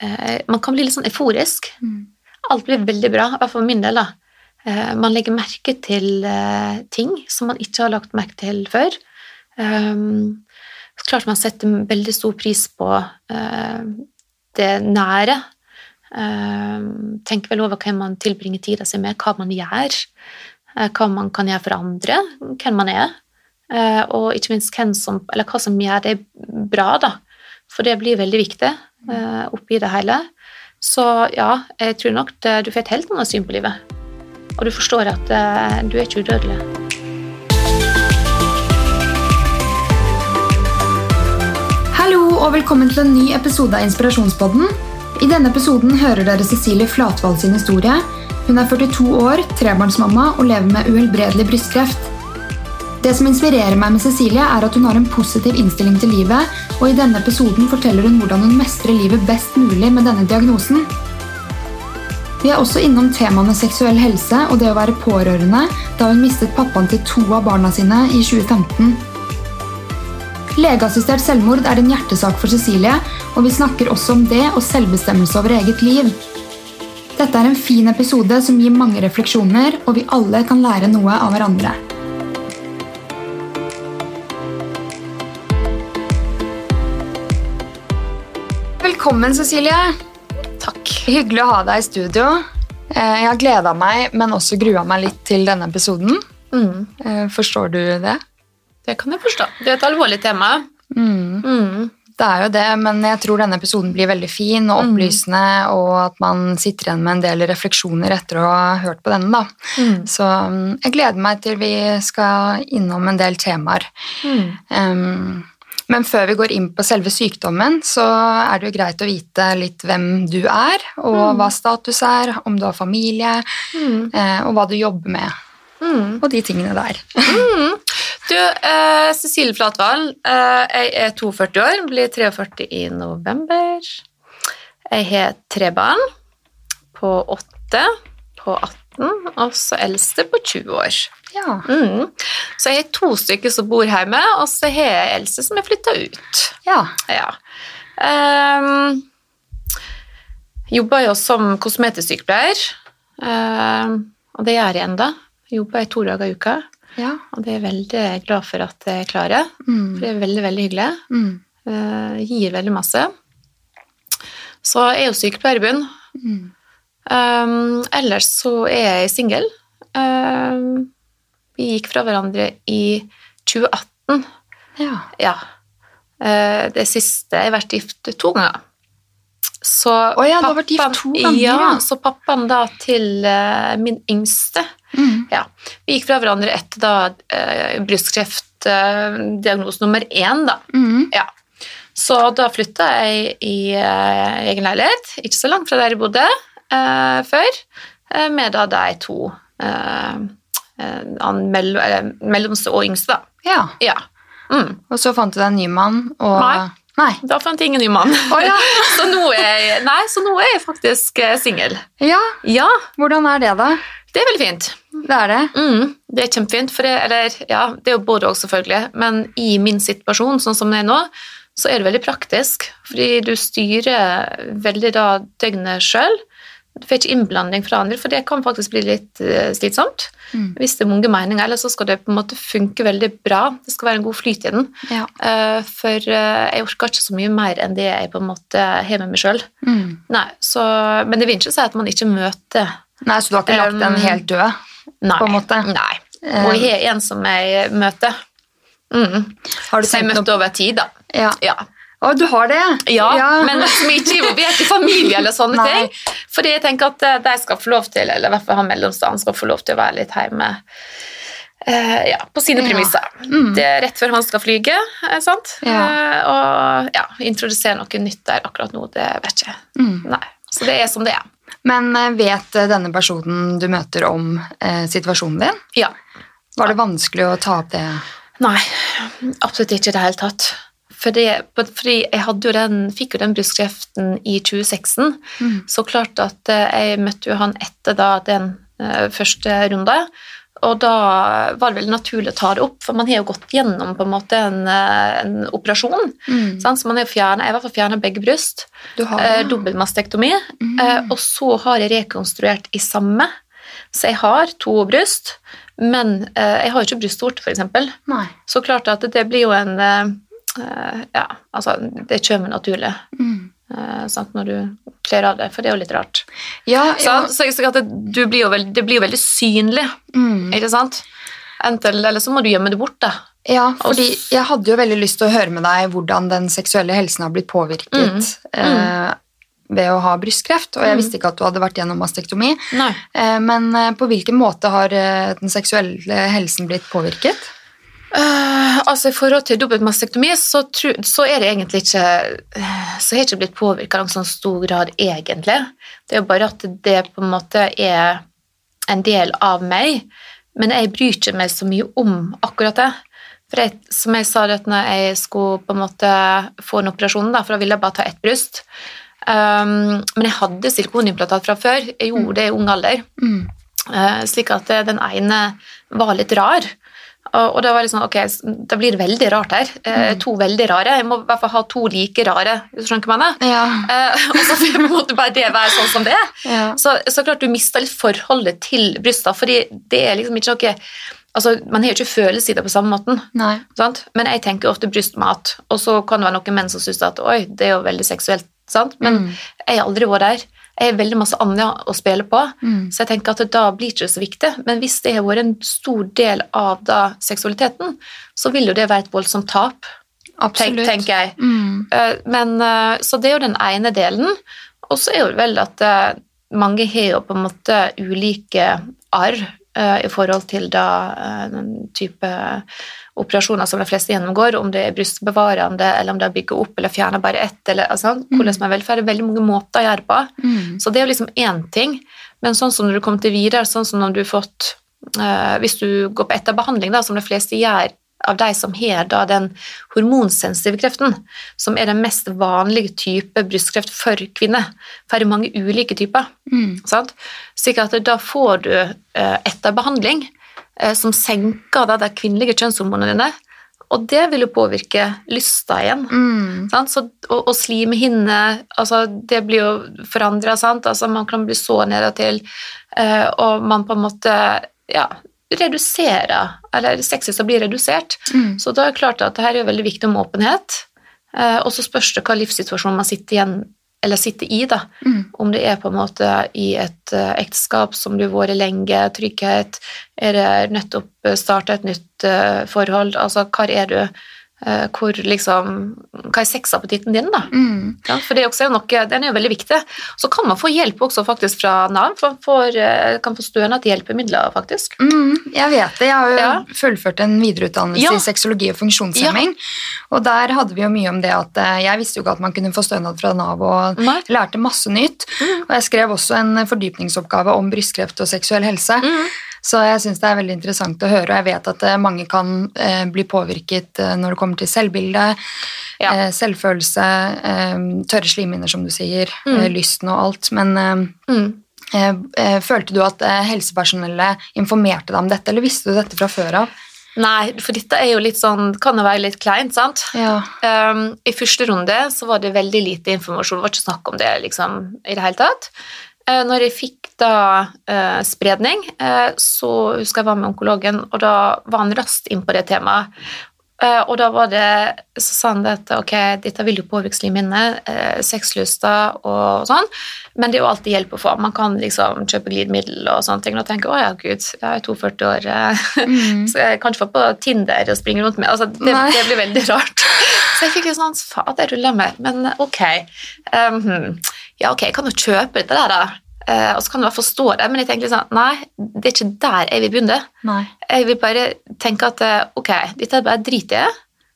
eh, Man kan bli litt sånn euforisk. Alt blir veldig bra, i hvert fall for min del. da. Eh, man legger merke til eh, ting som man ikke har lagt merke til før. Um, så klart man setter veldig stor pris på eh, det nære. Um, tenker vel over hvem man tilbringer tida si med, hva man gjør. eh, hva man kan gjøre for andre, hvem man er. og ikke minst som, eller hva som gjør det bra, da. For det blir veldig viktig oppi det hele. Så ja, jeg tror nok det, du får et helt annet syn på livet. Og du forstår at eh, du er ikke udødelig. Hallo og velkommen til en ny episode av Inspirasjonspodden. I denne episoden hører dere Cecilie Flatvald sin historie. Hun er 42 år, trebarnsmamma og lever med uhelbredelig brystkreft. Det som inspirerer meg med Cecilie, er at hun har en positiv innstilling til livet, og i denne episoden forteller hun hvordan hun mestrer livet best mulig med denne diagnosen. Vi er også innom temaene seksuell helse og det å være pårørende, da hun mistet pappaen til to av barna sine i 2015. Legeassistert selvmord er en hjertesak for Cecilie, og vi snakker også om det og selvbestemmelse over eget liv. Dette er en fin episode som gir mange refleksjoner, og vi alle kan lære noe av hverandre. Velkommen, Cecilie. Takk. Hyggelig å ha deg i studio. Eh, Jeg har gleda meg, men også grua meg litt til denne episoden. Mm, Eh, Forstår du det? det kan jeg forstå. Det er et alvorlig tema. Mm. Det er jo det, men jeg tror denne episoden blir veldig fin og opplysende, og at man sitter igjen med en del refleksjoner etter å ha hørt på denne. Da. Mm. Så mm, jeg gleder meg til vi skal innom en del temaer. Mm. Um, men før vi går inn på selve sykdommen, så er det jo greit å vite litt hvem du er, og hva status er, om du har familie, Mm. eh, og hva du jobber med, Mm. og de tingene der. Du, eh, Cecilie Flatvall, eh, jeg er 42 år, blir 43 i november. Jeg har tre barn på 8, på 18 og så eldste på 20 år. Ja, Mm. Så jeg har to stykker som bor hjemme, og så har jeg eldste som er flytta ut. ja. Ja. Um, jobber jo som kosmetisk-sykepleier, ehm, og det gjør jeg ennå. Jobber jeg to dager i uka, ja. og det er jeg veldig glad for at jeg klarer. For Mm. det er veldig, veldig hyggelig. Mm. Uh, gir veldig masse. Så jeg er jo sykepleier i bunn. Mm. Ehm, ellers så er jeg singel. Um, vi gikk fra hverandre i 2018. Ja. Ja. Uh, det siste Jeg har vært gift to ganger. Så oh, ja, pappaen, vært gift to ganger, ja. ja. Så pappaen da til uh, min yngste Mm. ja. Vi gikk fra hverandre etter da uh, brystkreftdiagnose nummer én, da. Mm. Ja. Så da flytta jeg i egen leilighet, ikke så langt fra der jeg bodde eh, før, eh, med da de to eh, mell mellomste og yngste, da. ja. Ja. Mm. Og så fant du deg en ny mann, og Nei. Nei. Da fant jeg ingen ny mann. Oh, ja. så, nå er jeg, nei, så nå er jeg faktisk eh, singel. ja. Ja, Hvordan er det, da? det er veldig fint. Det er det. Mm, det er kjempefint, for det, eller, ja, det er jo både og, selvfølgelig, men i min situasjon, sånn som det er nå, så er det veldig praktisk, fordi du styrer veldig da døgnet sjøl. Du får ikke innblanding fra andre, for det kan faktisk bli litt eh, slitsomt. Mm. Hvis det er mange meninger, eller så skal det på en måte funke veldig bra. Det skal være en god flyt i den. Ja. Eh, for eh, jeg orker ikke så mye mer enn det jeg på en måte har med meg sjøl. Mm. Nei, så, men det vil ikke si at man ikke møter Nei, så du har ikke lagt den helt død? Nei. På en måte. Nei. Og jeg har en som jeg møter. Mm. Har du Som jeg møtte noe over tid, da. Ja. Ja. Å, du har det? ja, men som ikke er involvert i familie eller sånne ting. Fordi jeg tenker at eh, de skal få lov til, eller i hvert fall han mellomstanden skal få lov til å være litt hjemme Uh, ja, på sine Ja. premisser. Mm. Det er rett før han skal flyge, eh, sant? Ja. Uh, og ja, introdusere noe nytt der akkurat nå, det vet jeg. Mm. Nei. Så det er som det er. Men vet denne personen du møter om eh, situasjonen din? Ja. Var det vanskelig å ta opp det? Nei, absolutt ikke i det hele tatt. Fordi, fordi jeg jo den, fikk jo den brystkreften i 2016, Mm. så klart at eh, jeg møtte jo han etter da den eh, første runde, Og da var det veldig naturlig å ta det opp, for man har jo gått gjennom på en måte en, eh, en operasjon. Mm. Sant? Så man har jo fjernet, jeg har i hvert fall fjerna begge bryst. Du har Eh. Dobbeltmastektomi. Mm. Eh, og så har jeg rekonstruert i samme. Så jeg har to bryst, men eh, jeg har jo ikke brystvorte, f.eks. Så klart at det blir jo en Ja, altså, det kommer naturlig Mm. eh, sant, når du kler av det, for det er jo litt rart. Ja, ja. Så, så at det, du blir jo veld, det blir jo veldig synlig, Mm. ikke sant? Enten, eller så må du gjemme det bort, da. Ja, fordi jeg hadde jo veldig lyst til å høre med deg hvordan den seksuelle helsen har blitt påvirket Mm. Eh, ved å ha brystkreft, og jeg Mm. visste ikke at du hadde vært gjennom mastektomi. Eh, men eh, på hvilken måte har eh, den seksuelle helsen blitt påvirket? Eh, altså I forhold til dobbeltmastektomi så, tru, så er det egentlig ikke eh, Så har jeg ikke blitt påvirka i sånn stor grad, egentlig. Det er jo bare at det på en måte er en del av meg. Men jeg bryr ikke meg så mye om akkurat det. For jeg, som jeg sa det at når jeg skulle på en måte få en operasjon, da, for da ville jeg bare ta ett bryst um, Men jeg hadde silikonimplantat fra før. Jeg gjorde det i ung alder. Mm. Uh, slik at den ene var litt rar. Og, da var det sånn, ok, da blir det veldig rart her. Eh, To veldig rare. Jeg må i hvert fall ha to like rare. skjønner du hva jeg mener? Ja. Eh, og så måte bare det være sånn som det er. ja. Så, så klart du mister litt forholdet til brystene, fordi det er liksom ikke noe altså Man har jo ikke følelser i det på samme måten. Men jeg tenker ofte brystmat, og så kan det være noen menn som syns at oi, det er jo veldig seksuelt. Sant? Men Mm. jeg har aldri vært der. Har veldig masse annet å spille på. Mm. Så jeg tenker at da blir det ikke så viktig. Men hvis det har vært en stor del av da seksualiteten, så vil jo det være et voldsomt tap, tenk, tenker jeg. Mm. Eh, Men, eh, så det er jo den ene delen. Og så er jo vel at eh, mange har jo på en måte ulike arr i forhold til da eh, den type operasjoner som de fleste gjennomgår, om det er brystbevarende, eller om det er bygge opp eller fjerne bare ett, eller altså, hvordan som er velferd. Det er veldig mange måter å gjøre på. Mm. Så det er jo liksom én ting. Men sånn som når du kommer til videre, sånn som når du har fått eh, Hvis du går på etterbehandling, da, som de fleste gjør av de som har da den hormonsensitive kreften, som er den mest vanlige type brystkreft for kvinner, for det er mange ulike typer. Mm. Sant? Slik at da får du etter etterbehandling eh, som senker da de kvinnelige kjønnshormonene dine, og det vil jo påvirke lysta igjen. Mm. Sant? Så, og, og slimhinne, altså det blir jo forandra. Altså man kan bli så nedatil, eh, og man på en måte ja, reduserer, eller sexlysta blir redusert. Mm. Så da er det klart at det her er veldig viktig om åpenhet. Eh, og så spørs det hva livssituasjon man sitter igjen eller sitter i, da. Mm. Om det er på en måte i et eh, ekteskap som du har vært lenge, trygghet, er det nettopp starta et nytt eh, forhold, altså hva er du, eh, hvor liksom, hva er sexappetitten din, da? Mm. Ja, for det er også noe, den er jo veldig viktig. Så kan man få hjelp også faktisk fra Nav, for man får, eh, kan få stønad til hjelpemidler, faktisk. Mm, jeg vet det. Jeg har jo Ja. fullført en videreutdannelse Ja. i sexologi og funksjonshemming. Og der hadde vi jo mye om det at eh, jeg visste jo ikke at man kunne få stønad fra Nav, og Nei. lærte masse nytt. Mm. Og jeg skrev også en fordypningsoppgave om brystkreft og seksuell helse. Mm. Så jeg syns det er veldig interessant å høre, og jeg vet at eh, mange kan eh, bli påvirket eh, når det kommer til selvbilde, Ja. eh, selvfølelse, eh, tørre slimhinner, som du sier, Mm. lysten og alt. Men Mm. Følte du at helsepersonellet informerte deg om dette, eller visste du dette fra før av? Nei, for dette er jo litt sånn, kan jo være litt kleint, sant? Ja. Um, I første runde så var det veldig lite informasjon, det var ikke snakk om det liksom, i det hele tatt. Uh, når jeg fikk da uh, spredning, uh, så husker jeg var med onkologen, og da var han raskt inn på det temaet. Og da var det, så sa han det at ok, dette vil jo påvirke slimhinne, uh, sexlysta og sånn, men det er jo alltid hjelp å få. Man kan liksom kjøpe glidemiddel og sånne ting, og tenke å ja, gud, jeg er 42 år, Mm. så jeg kan ikke få på Tinder og springe rundt med. Altså, det, det blir veldig rart. Så jeg fikk litt sånn Fader, rulla meg. Men ok. Um, ja, ok, jeg kan jo kjøpe dette der, da. Uh, og så kan du i hvert fall stå der, men jeg tenker sånn Nei, det er ikke der jeg vil begynne. Nei. Jeg vil bare tenke at eh, ok, dette er bare drit i.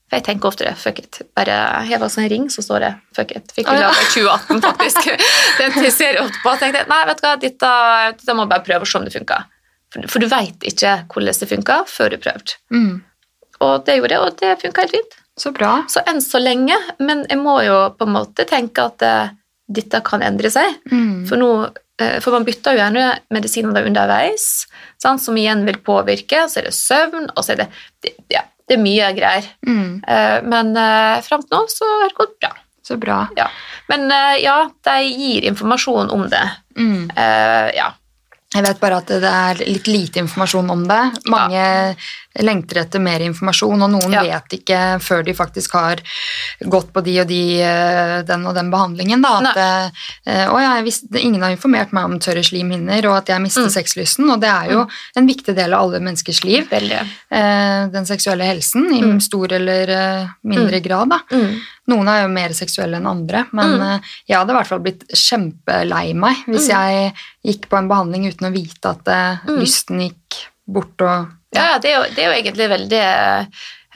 For jeg tenker ofte det. Fuck it. Bare hev av en ring, så står det fuck it. Fikk vi lage i 2018, faktisk. Den ser jeg ofte på. og tenkte nei, vet du hva, dette, dette må jeg bare prøve å se om det funker. For, for du veit ikke hvordan det funker før du har prøvd. Mm. Og det gjorde jeg, og det funka helt fint. Så bra. Så enn så lenge, men jeg må jo på en måte tenke at eh, dette kan endre seg. Mm. For nå eh, For man bytter jo gjerne medisiner underveis, sant, som igjen vil påvirke. Så er det søvn, og så er det, det Ja, det er mye greier. Mm. Eh, Men uh, fram til nå så har det gått bra. Så bra. Ja. Men eh, ja, de gir informasjon om det. Mm. Uh, ja. Jeg vet bare at det er litt lite informasjon om det. Mange lengter etter mer informasjon, og noen Ja. vet ikke før de faktisk har gått på de og de, eh, den og den behandlingen. Da, at eh, å, ja, visste, ingen har informert meg om tørre slimhinner og at jeg mister Mm. sexlysten, og det er jo en viktig del av alle menneskers liv. Veldig. eh, Den seksuelle helsen, i Mm. stor eller eh, mindre grad. da. Mm. Noen er jo mer seksuelle enn andre, men Mm. eh, jeg hadde i hvert fall blitt kjempelei meg hvis Mm. jeg gikk på en behandling uten å vite at eh, Mm. lysten gikk bort og Ja, det er, jo, det er jo egentlig veldig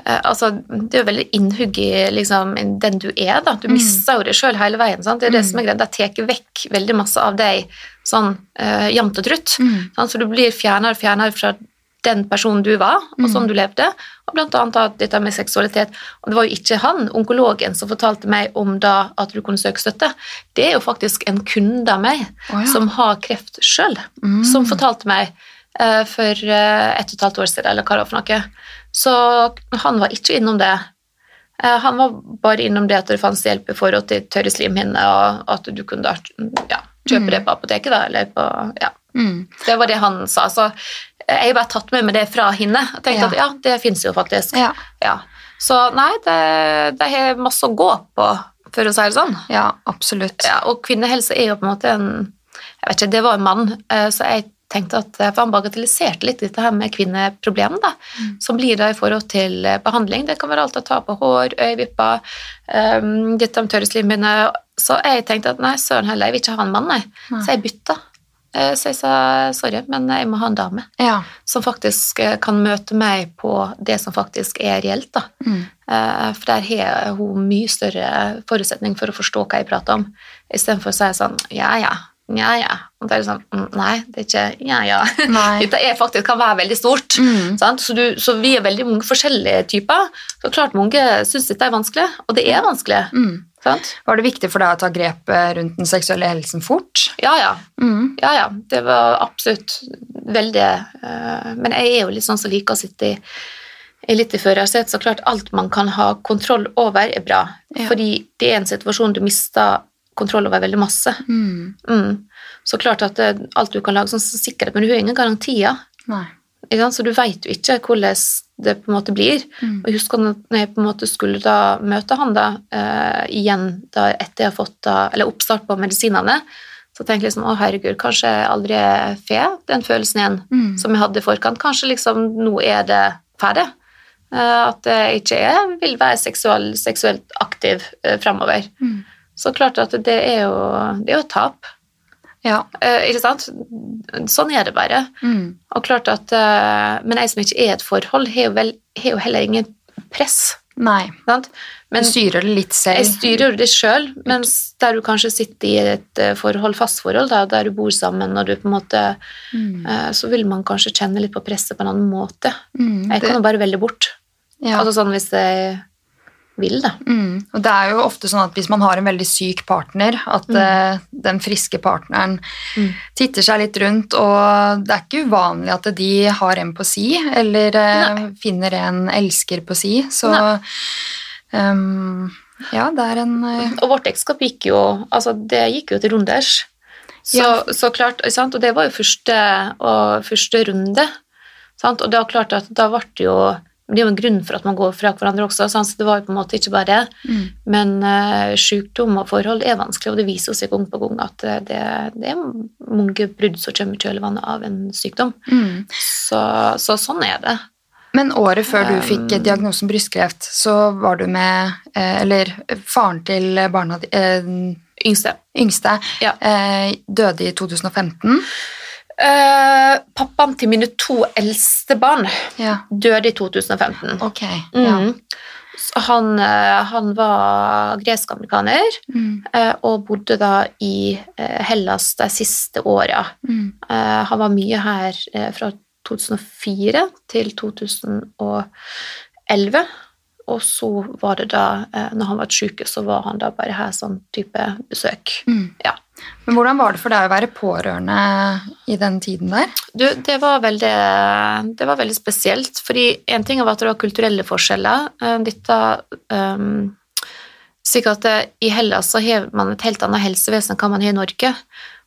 eh, altså, Det er jo veldig innhugg i liksom, den du er. da. Du Mm. mister jo det sjøl hele veien. sant? Det er det Mm. som er greia. Det tar vekk veldig masse av deg sånn uh, jevnt og trutt. Sant? Så du blir fjernere og fjernere fra den personen du var, og Mm. sånn du levde. Og blant annet at dette med seksualitet. Og det var jo ikke han, onkologen, som fortalte meg om da at du kunne søke støtte. Det er jo faktisk en kunde av meg oh, ja. som har kreft sjøl, Mm. som fortalte meg eh, for eh, ett og et halvt år siden, eller hva det var for noe. Så han var ikke innom det. Eh, han var bare innom det at det fantes hjelp i forhold til tørre slimhinner, og at du kunne da ja, kjøpe Mm. det på apoteket, da, eller på Ja. Mm. Det var det han sa. Så eh, jeg har bare tatt med meg det fra henne. Og tenkte Ja. at ja, det fins jo faktisk. Ja. Ja. Så nei, det, det har masse å gå på, for å si det sånn. ja, absolutt. Ja, og kvinnehelse er jo på en måte en Jeg vet ikke, det var en mann, eh, så jeg tenkte at For han bagatelliserte litt dette her med kvinneproblemet, da, Mm. som blir da i forhold til eh, behandling. Det kan være alt å ta på hår, øyevipper, um, dette om tørre slimhinner. Så jeg tenkte at nei, søren heller, jeg vil ikke ha en mann, nei. Nei. Så jeg bytta. Eh, Så jeg sa sorry, men jeg må ha en dame Ja. som faktisk eh, kan møte meg på det som faktisk er reelt. da. Mm. Eh, For der har hun mye større forutsetning for å forstå hva jeg prater om, istedenfor å si sånn ja, ja, ja, ja. Og det er sånn mm, Nei, det er ikke ja, ja. Nei. Dette er faktisk, kan være veldig stort. Mm. Sant? Så, du, så vi er veldig mange forskjellige typer. Så klart mange syns dette er vanskelig, og det er vanskelig. Mm. Sant? Var det viktig for deg å ta grep eh, rundt den seksuelle helsen fort? Ja, ja. Mm. Ja, ja. Det var absolutt veldig uh, Men jeg er jo litt sånn som liker å sitte i, i litt i førersetet, så klart alt man kan ha kontroll over, er bra. Ja. Fordi det er en situasjon du mister kontroll over veldig masse. Mm. Mm. Så klart at det, alt du kan lage sånn sikkerhet, men du har ingen garantier. Nei. Så du vet jo ikke hvordan det på en måte blir. Mm. Og jeg husker når jeg på en måte skulle da møte han da, eh, igjen da etter jeg har fått da, eller oppstart på medisinene, så tenkte jeg liksom å herregud, kanskje jeg aldri får den følelsen igjen Mm. som jeg hadde i forkant. Kanskje liksom nå er det ferdig. Eh, at jeg ikke er, vil være seksuelt aktiv eh, fremover. Mm. Så klart at det er jo, det er jo et tap. Ja. Eh, ikke sant? Sånn er det bare. Mm. Og klart at, eh, Men jeg som ikke er et forhold, har jo, vel, har jo heller ingen press. Nei. Sant? Men du styrer det litt selv. jeg styrer det sjøl, mens der du kanskje sitter i et eh, forhold, fast forhold, da, der du bor sammen, og du på en måte, Mm. eh, så vil man kanskje kjenne litt på presset på en annen måte. Mm. Jeg kan jo bare velge bort. ja. Altså sånn hvis jeg vil, da. Mm. Og det er jo ofte sånn at hvis man har en veldig syk partner, at eh, den friske partneren Mm. titter seg litt rundt, og det er ikke uvanlig at de har en på si, eller uh, finner en elsker på si, så ehm, ja, det er en uh, Og vårt ekteskap gikk jo altså det gikk jo til runders. Så, Ja. så klart, sant? Og det var jo første, og første runde. Sant? Og det var klart at da ble det jo Det er jo en grunn for at man går fra hverandre også, så det var jo på en måte ikke bare det. mm, Men uh, sykdom og forhold er vanskelig, og det viser seg gang på gang at eh, det, det er mange brudd som kommer i kjølvannet av en sykdom. mm. Så, så sånn er det. Men året før du fikk Um, diagnosen brystkreft, så var du med eh, Eller faren til barna Yngste. yngste Ja. døde i 2015. Eh, pappaen til mine to eldste barn Ja, døde i 2015. ok. Ja. Mm. Han, eh, han var gresk-amerikaner Mm, eh, og bodde da i Hellas de siste åra. mm, Han var mye her fra 2004 til 2011. Og så var det da, når han var syk, så var han da bare her sånn type besøk. mm. Ja. Men hvordan var det for deg å være pårørende i den tiden der? Du, det var veldig, det var veldig spesielt, fordi en ting var at det var kulturelle forskjeller. Eh, Dette um, Sikkert at I Hellas så har man et helt annet helsevesen enn hva man har i Norge.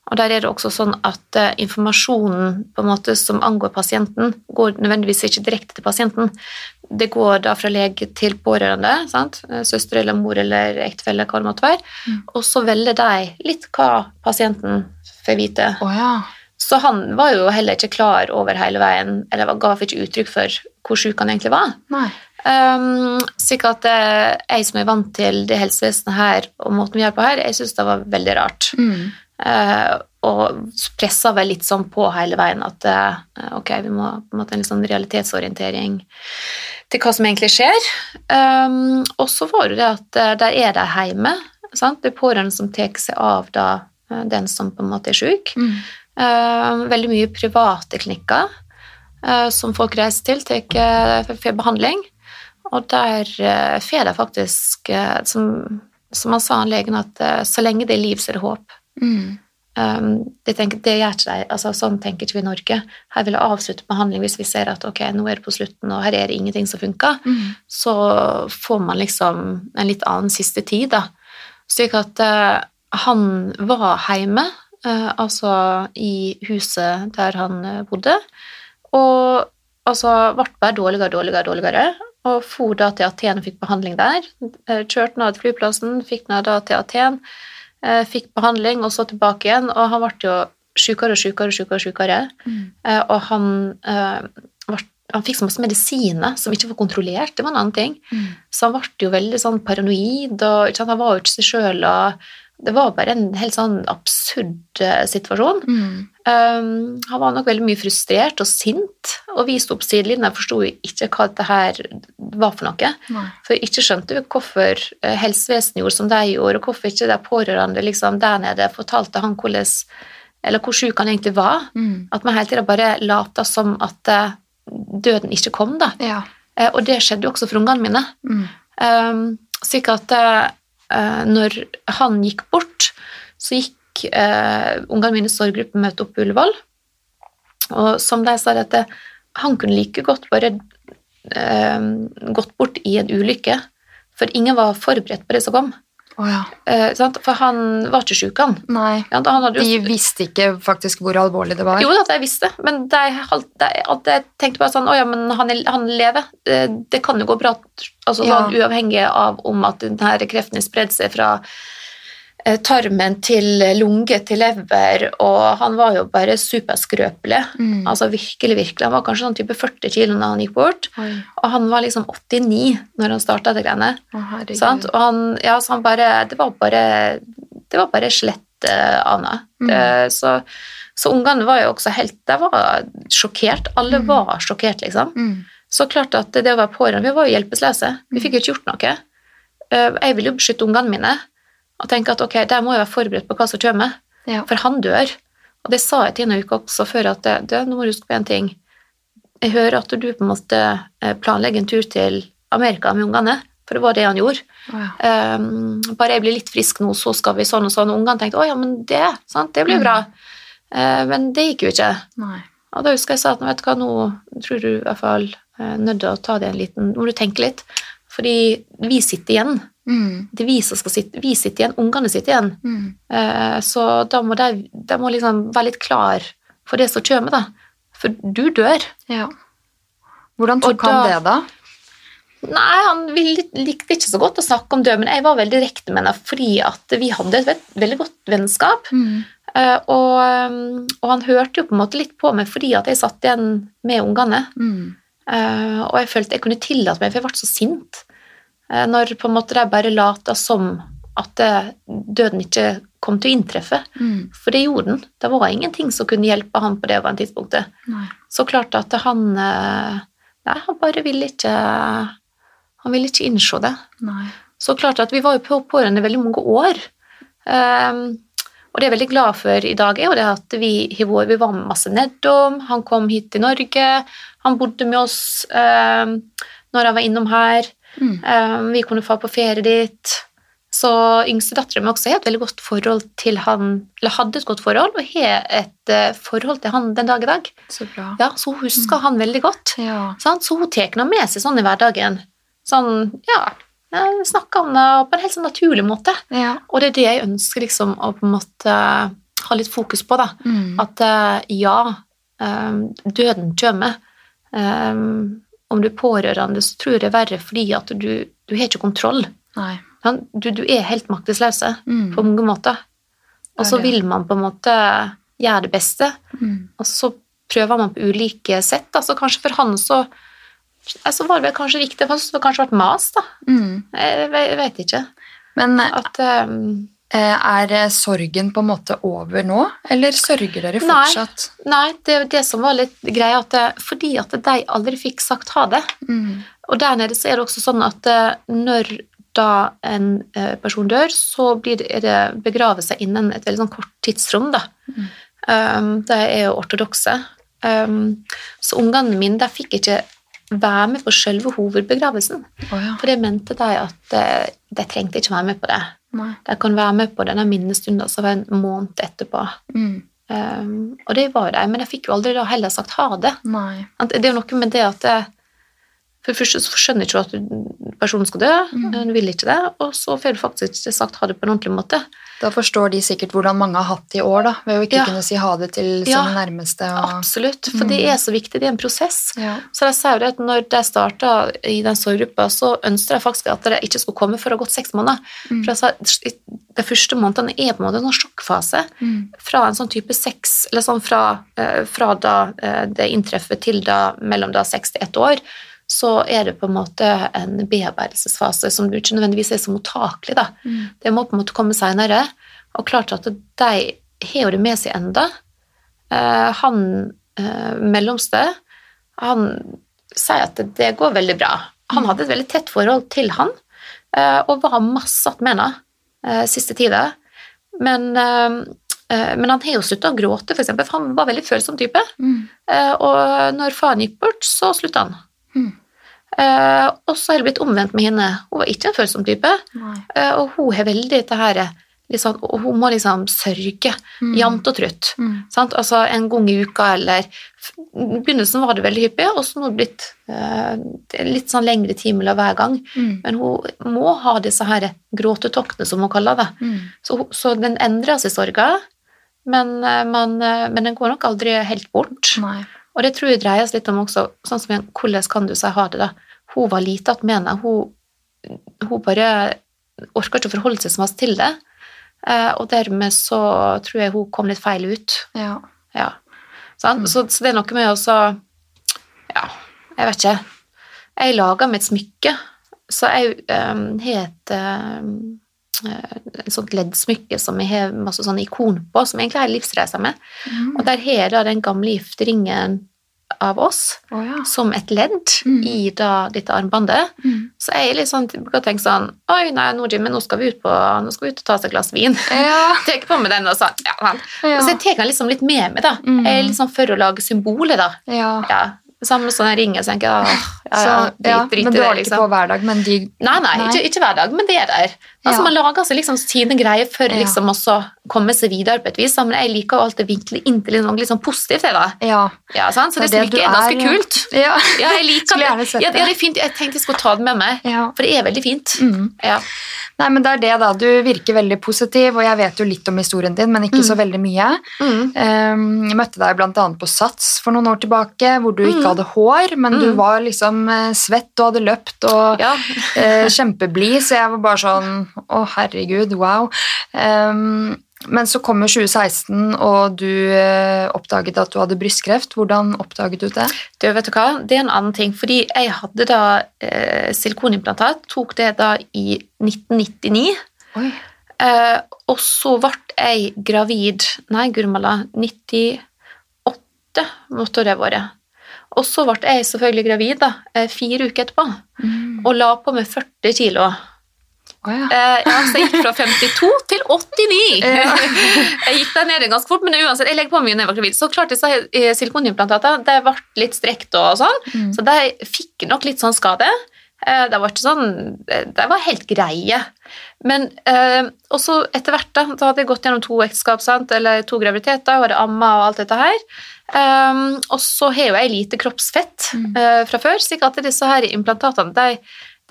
Og der er det også sånn at uh, informasjonen på en måte som angår pasienten, går nødvendigvis ikke direkte til pasienten. Det går da fra lege til pårørende, sant? Eh, søster eller mor eller ektefelle, hva det måtte være. Mm. Og så velger de litt hva pasienten får vite. Oh, ja. Så han var jo heller ikke klar over hele veien, eller ga ikke uttrykk for hvor syk han egentlig var. Nei. Um, sikkert at eh, jeg som er vant til det helsevesenet her og måten vi gjør på her, jeg syns det var veldig rart. Mm. Eh, og pressa vel litt sånn på hele veien at eh, ok, vi må på en måte en litt sånn realitetsorientering til hva som egentlig skjer. Um, og så var det det at uh, der er de hjemme. Sant? Det er pårørende som tar seg av da, eh, den som på en måte er sjuk. Mm. Um, veldig mye private klinikker uh, som folk reiser til, tar uh, for behandling. Og der uh, får de faktisk, eh, som, som han sa, han legen, at eh, så lenge det er liv, så er det håp. Mm. Um, det, tenker, det gjør ikke de, altså, Sånn tenker ikke vi i Norge. Her vil jeg avslutte behandling hvis vi ser at ok, nå er det på slutten, og her er det ingenting som funker. Mm. Så får man liksom en litt annen siste tid, da. Slik at uh, han var hjemme, uh, altså i huset der han eh, bodde, og altså ble bare dårligere og dårligere, dårligere, og for da til Aten og fikk behandling der. Kjørte ned til flyplassen, fikk ned da til Aten, fikk behandling, og så tilbake igjen, og han ble jo sykere og sykere og sykere, og sykere. Mm. Eh, og han, eh, ble, han fikk så masse medisiner som ikke var kontrollert, det var en annen ting. Mm. Så han ble jo veldig sånn paranoid, og han var jo ikke seg sjøl. Det var bare en helt sånn absurd eh, situasjon. Mm. Um, han var nok veldig mye frustrert og sint, og vi sto på sidelinjen og forsto ikke hva dette her var for noe. Nei. For ikke skjønte vi hvorfor eh, helsevesenet gjorde som de gjorde, og hvorfor ikke de pårørende liksom, der nede fortalte han hvordan, eller hvor syk han egentlig var. Mm. At man hele tida bare lata som at eh, døden ikke kom, da. Ja. Og det skjedde jo også for ungene mine. Mm. Um, slik at når han gikk bort, så gikk uh, ungene mine sorggruppemøte opp på Ullevål. Og som de sa, at han kunne like godt bare eh, gått bort i en ulykke, for ingen var forberedt på det som kom. Å ja. Eh? For han var ikke sjuk, han. Nei. Ja, han hadde De visste ikke faktisk hvor alvorlig det var. Jo da, jeg visste, men de, jeg tenkte bare sånn Å ja, men han, han lever. Det, det kan jo gå bra, altså, Ja. sånn, uavhengig av om at denne kreften har spredd seg fra eh, tarmen til lunge til lever, og han var jo bare superskrøpelig. Mm. Altså virkelig, virkelig. Han var kanskje sånn type 40 kilo da han gikk bort, Oi. og han var liksom 89 når han starta det greiene. Sant? Og han, ja, så han bare Det var bare Det var bare slett uh, Ana. Mm. Eh, så, så ungene var jo også helt De var sjokkert. Alle Mm. var sjokkert, liksom. Mm. Så klart at det å være pårørende Vi var jo hjelpeløse. Vi Mm. fikk jo ikke gjort noe. Eh, jeg ville jo beskytte ungene mine og tenke at ok, der må jeg være forberedt på hva som kommer. Ja. For han dør. Og det sa jeg til uke også før, at det, nå må du huske på en ting. Jeg hører at du på en måte eh, planlegger en tur til Amerika med ungene, for det var det han gjorde. Ja. Um, bare jeg blir litt frisk nå, så skal vi sånn og sånn. Og ungene tenkte å ja, men det, sant, det blir Mm. bra. Eh, men det gikk jo ikke. Nei. Og da husker jeg sa at vet du hva, nå tror du i hvert fall eh, nødt til å ta deg en liten må du tenke litt. Fordi vi sitter igjen. Mm. Det vi som skal sitte, vi sitter igjen, ungene sitter igjen. Mm. Eh, så da må de, de må liksom være litt klar for det som kommer, da. For du dør. Ja. Hvordan tok han det, da? Nei, han ville- likte ikke så godt å snakke om død, men jeg var veldig direkte med henne fordi at vi hadde et veldig godt vennskap. Mm. Eh, og, um, og han hørte jo på en måte litt på meg fordi at jeg satt igjen med ungene. Mm. Eh, og jeg følte jeg kunne tillate meg, for jeg ble så sint. Eh, når på en måte de bare lata som at eh, døden ikke kom til å inntreffe. Mm. For det gjorde den. Det var ingenting som kunne hjelpe han på det tidspunktet. Nei. Så klart at han eh, Nei, han bare ville ikke Han ville ikke innse det. Nei. Så klart at vi var jo på pårørende i veldig mange år. Um, og det jeg er veldig glad for i dag, er jo det at vi, vi var masse nedom. Han kom hit til Norge. Han bodde med oss um, når han var innom her. Mm. Um, vi kunne få på ferie dit. Så yngstedattera mi også har et veldig godt forhold til han, eller hadde et godt forhold, og har et uh, forhold til han den dag i dag. Så bra. Ja, Så hun husker han veldig godt. Ja. Sant? Så hun tar ham med seg sånn i hverdagen. Sånn, ja, eh, snakker om det på en helt sånn naturlig måte. Ja. Og det er det jeg ønsker liksom å på en måte ha litt fokus på, da. Mm. At uh, ja, um, døden kommer. Eh, om du er pårørende, så tror jeg det er verre fordi at du, du har ikke kontroll. Nei. Du, du er helt maktesløse Mm. på mange måter. Og så vil man på en måte gjøre det beste, Mm. og så prøver man på ulike sett. Altså kanskje for han så så var det kanskje riktig, det har kanskje vært mas, da. Mm. Jeg, jeg vet ikke. Men At eh, er eh, sorgen på en måte over nå, eller sørger dere fortsatt? Nei, det er det som var litt greia, at det, fordi at de aldri fikk sagt ha det. Mm. Og der nede så er det også sånn at eh, når da en eh, person dør, så blir det, det begravet seg innen et veldig sånn kort tidsrom, da. Mm. Um, de er jo ortodokse. Um, så ungene mine de fikk ikke være med på selve hovedbegravelsen. Oh, ja. For det mente de at eh, de trengte ikke være med på det. Nei. De kan være med på denne minnestunden som var en måned etterpå. Mm. Um, og det var jo de, men jeg fikk jo aldri da heller sagt ha det. Nei. Det er jo noe med det at det, For det første så skjønner ikke du at personen skal dø, Mm. du vil ikke det, og så får du faktisk ikke sagt ha det på en ordentlig måte. Da forstår de sikkert hvordan mange har hatt det i år, da, ved å ikke Ja. kunne si ha det til Ja. nærmeste. Og... Absolutt, for det er så viktig, det er en prosess. Ja. Så jeg sa det at når jeg starta i den sorggruppa, så ønsket jeg faktisk at jeg ikke skulle komme før det har gått seks måneder. Mm. For jeg sa de første månedene er på en måte en sånn sjokkfase. Mm. Fra en sånn type sex, eller sånn fra, eh, fra da eh, det inntreffer til da mellom da seks til ett år, så er det på en måte en bearbeidelsesfase som du ikke nødvendigvis er så mottakelig. da. Mm. Det må på en måte komme seinere. Og klart at de har jo det med seg enda. Eh, han eh, mellomste, han sier at det går veldig bra. Han hadde et veldig tett forhold til han, eh, og var masse med henne eh, siste tida. Men, eh, eh, men han har jo slutta å gråte, for eksempel, for han var veldig følsom type. Mm. Eh, og når faren gikk bort, så slutta han. Mm. Eh, og så er det blitt omvendt med henne. Hun var ikke en følsom type. Eh, og hun har veldig det her liksom, Hun må liksom sørge Mm. jevnt og trutt. Mm. Sant? Altså en gang i uka eller I begynnelsen var det veldig hyppig, og så nå er det blitt eh, er litt sånn lengre timer hver gang. Mm. Men hun må ha disse her gråtetoktene, som hun kaller det. Mm. Så, så den endrer seg, sorga, men, man, men den går nok aldri helt bort. Nei. Og det tror jeg dreier seg litt om også sånn som igjen, hvordan kan du si ha det, da? Hun var lite att med henne. Hun, hun bare orka ikke å forholde seg så masse til det. Eh, og dermed så tror jeg hun kom litt feil ut. Ja. Ja. Sant? Så, så det er noe med å så Ja, jeg vet ikke. Jeg lager et smykke, så jeg um, har et um, et sånt leddsmykke som jeg har masse sånne ikon på, som egentlig har livsreisa med. Mm. Og der har jeg da den gamle gifteringen av oss oh, ja. som et ledd Mm. i da dette armbåndet. Mm. Så jeg er litt sånn, å tenke sånn Oi, nei, nå, Jimmy, nå skal vi ut på, nå skal vi ut og ta oss et glass vin. Ja. tar på med den, og sånn. ja, sånn. Ja. Så jeg tar den liksom litt med meg, da. Mm. Jeg er liksom for å lage symboler, da. ja. Ja, Samme som den ringen, så tenker jeg ja, ja, ja, drit, drit men du har det ikke liksom. på hver dag, men de Nei, nei, Nei. Ikke, ikke hver dag, men det er der. Altså, Ja. Man lager seg liksom sine greier for Ja. liksom å komme seg videre på et vis, men jeg liker jo alltid vinkle inn til noe sånn positivt. da. Ja. Ja, sant? Så det, Det smykket er ganske ja. kult. Ja. Jeg liker det. Ja, det. er fint. Jeg tenkte jeg skulle ta det med meg, for det er veldig fint. Mm. Ja. Nei, men det er det, da. Du virker veldig positiv, og jeg vet jo litt om historien din, men ikke Mm. så veldig mye. Mm. Um, jeg møtte deg annet på Sats for noen år tilbake, hvor du ikke Mm. hadde hår, men du Mm. var liksom eh, svett og hadde løpt og Ja. eh, kjempeblid, så jeg var bare sånn Å, herregud, wow. Men så kom jo 2016, og du eh, oppdaget at du hadde brystkreft. Hvordan oppdaget du det? Du, vet du hva? Det er en annen ting, fordi jeg hadde da eh, silikonimplantat, tok det da i 1999, Oi. eh, og så ble jeg gravid, nei, Gurmala, 98 måtte det være. Og så ble jeg selvfølgelig gravid da, eh, fire uker etterpå, Mm. og la på meg 40 kilo. Å ja. Eh, ja, så jeg gikk fra 52 til 89. Ja. jeg gikk der nede ganske fort, men uansett, jeg legger på mye når jeg var gravid. Så klart disse eh, silikonimplantatene, det ble litt strekt og sånn, Mm. så de fikk nok litt sånn skade. Eh, Det var ikke sånn De var helt greie. Men eh, også etter hvert, da, da hadde jeg gått gjennom to ekteskap, sant? eller to graviditeter, hadde amma og alt dette her. Um, og så har jo jeg lite kroppsfett Mm. eh, fra før, slik at disse her implantatene de,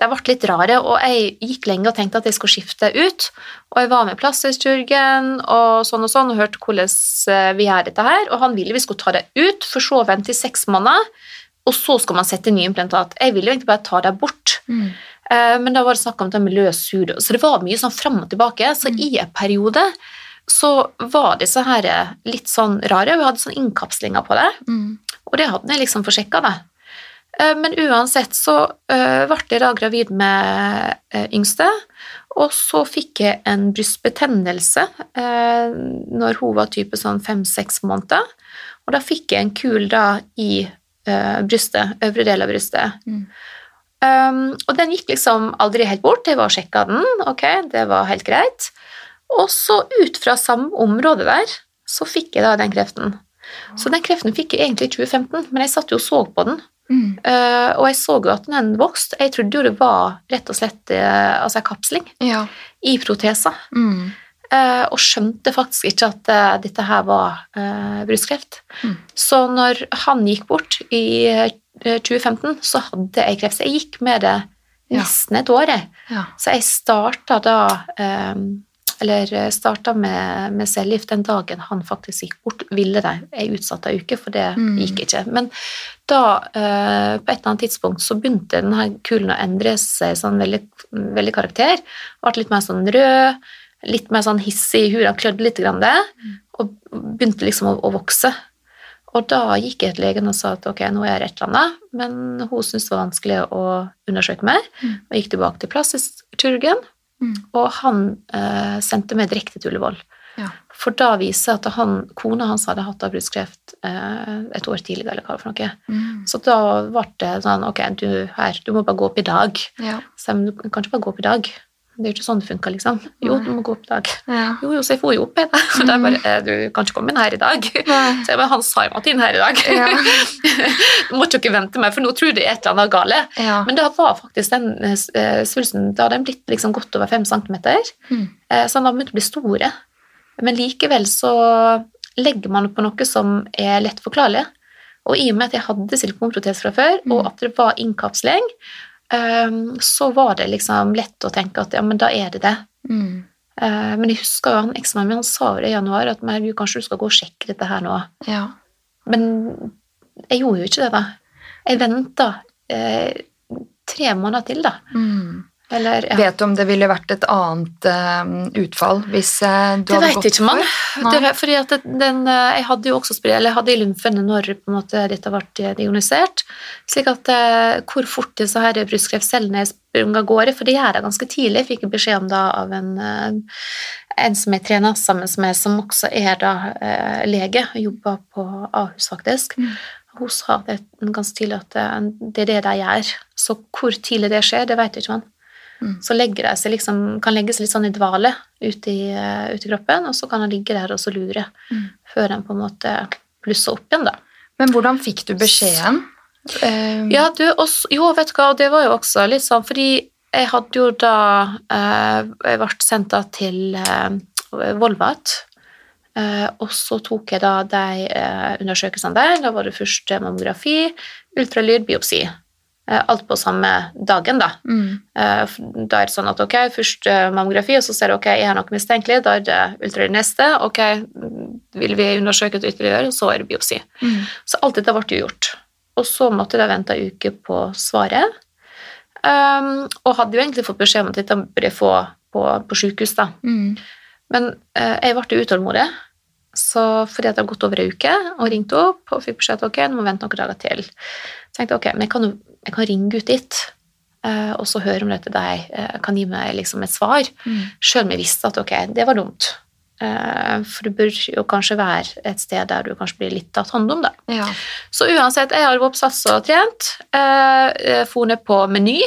de ble litt rare, og jeg gikk lenge og tenkte at jeg skulle skifte ut. Og jeg var med plastisk-kirurgen og sånn og sånn, og hørte hvordan eh, vi gjør dette her. Og han ville vi skulle ta det ut, for så å vente i seks måneder, og så skal man sette nye implantat. Jeg ville jo egentlig bare ta det bort. Mm. Eh, Men da var det snakk om det med løs hud, så det var mye sånn fram og tilbake. Så Mm. i en periode så var disse her litt sånn rare. og Vi hadde sånn innkapslinger på det, Mm. og det hadde jeg liksom forsjekka, det. Eh, Men uansett så eh, ble jeg da gravid med eh, yngste, og så fikk jeg en brystbetennelse eh, når hun var type sånn fem-seks måneder. Og da fikk jeg en kul da i eh, brystet, øvre del av brystet. Mm. Um, og den gikk liksom aldri helt bort. Jeg var og sjekka den, ok, det var helt greit. Og så ut fra samme område der, så fikk jeg da den kreften. Så den kreften fikk jeg egentlig i 2015, men jeg satt jo og så på den. Mm. Uh, og jeg så jo at den vokste. Jeg trodde jo det var rett og slett uh, altså en kapsling Ja. i protesa. Mm. Uh, og skjønte faktisk ikke at uh, dette her var brystkreft. Mm. Så når han gikk bort i uh, 2015, så hadde jeg kreft. Så jeg gikk med det nesten et år. Jeg. Ja. Så jeg starta da um, Eller starta med, med cellegift den dagen han faktisk gikk bort. Ville de ei utsatt ei uke, for det Mm. gikk ikke. Men da, eh, på et eller annet tidspunkt, så begynte denne kulen å endre seg sånn veldig, veldig karakter. Ble litt mer sånn rød, litt mer sånn hissig i huet, klødde litt, grann det, og begynte liksom å, å vokse. Og da gikk jeg til legen og sa at ok, nå er jeg et eller annet, men hun syntes det var vanskelig å undersøke mer, Mm. og gikk tilbake til plastisk-kirurgen, Mm. og han eh, sendte meg direkte til Ullevål. Ja. For da viser at han, kona hans hadde hatt av brystkreft eh, et år tidligere, eller hva for noe. Mm. Så da ble det sånn, ok, du, her, du må bare gå opp i dag. Ja. Så jeg, du kan ikke bare gå opp i dag. Det er jo ikke sånn det funker, liksom. Jo, du må gå opp i dag. Ja. Jo, jo, så jeg får jo opp igjen. Og da bare, eh, du kan ikke komme inn her i dag. Nei. Så jeg bare, han sa jo at inn her i dag. Ja. du måtte jo ikke vente meg, for nå tror de er et eller annet gale. Ja. Men da var faktisk den eh, svulsten, da hadde den blitt liksom godt over fem centimeter, Mm. så den hadde begynt å bli store. Men likevel så legger man på noe som er lett forklarlig. Og i og med at jeg hadde silikonprotese fra før, Mm. og at det var innkapsling, eh, så var det liksom lett å tenke at ja, men da er det det. Mm. Eh, Men jeg husker jo han eksen min han sa jo det i januar at herregud, kanskje du skal gå og sjekke dette her nå. Ja. Men jeg gjorde jo ikke det, da. Jeg venta eh, tre måneder til, da. Mm. Eller ja. Vet du om det ville vært et annet uh, utfall hvis uh, du Det hadde vet gått ikke man. for? Det, vet fordi at den, eh, jeg hadde jo også eller jeg hadde i lymfene når på en måte, dette ble diagnosert. slik at hvor fort disse her brystkreftcellene gårde, for det gjør det ganske tidlig, Jeg fikk beskjed om det av en, en som jeg trener sammen med, som også er da lege, jobber på Ahus faktisk. Mm. Hun sa det ganske tidlig at det er det de gjør. Så hvor tidlig det skjer, det vet ikke man. Mm. Så seg liksom, kan legge seg litt sånn i dvale ute i, eh, ute i kroppen, og så kan han ligge der og så lure Mm. før han på en måte blusser opp igjen, da. Men hvordan fikk du beskjeden? Eh, Ja, du, også, jo, vet du hva, og det var jo også litt sånn, fordi jeg hadde jo da eh, Jeg ble sendt da til eh, Volvat, eh, og så tok jeg da de eh, undersøkelsene der. Da var det først mammografi, ultralyd, biopsi. Eh, alt på samme dagen, da. mm. Eh, Da er det sånn at ok, først eh, mammografi, og så ser du ok, jeg er noe mistenkelig, da er det ultralyd neste, ok, vil vi undersøke det ytterligere, og så er det biopsi. Mm. Så alt dette ble jo gjort. Og så måtte jeg vente en uke på svaret. Um, og hadde jo egentlig fått beskjed om at dette burde jeg få på, på sykehus, da. Mm. Men uh, jeg ble utålmodig, så fordi at det hadde gått over en uke, og ringte opp og fikk beskjed at ok, nå må vente noen dager til. Så tenkte jeg ok, men jeg kan, jeg kan ringe ut dit, eh, og så høre om dette deg eh, kan gi meg liksom et svar, Mm. sjøl om jeg visste at ok, det var dumt. Eh, for det bør jo kanskje være et sted der du kanskje blir litt tatt hånd om, da. Ja. Så uansett, jeg har oppsats og trent. For ned på Meny.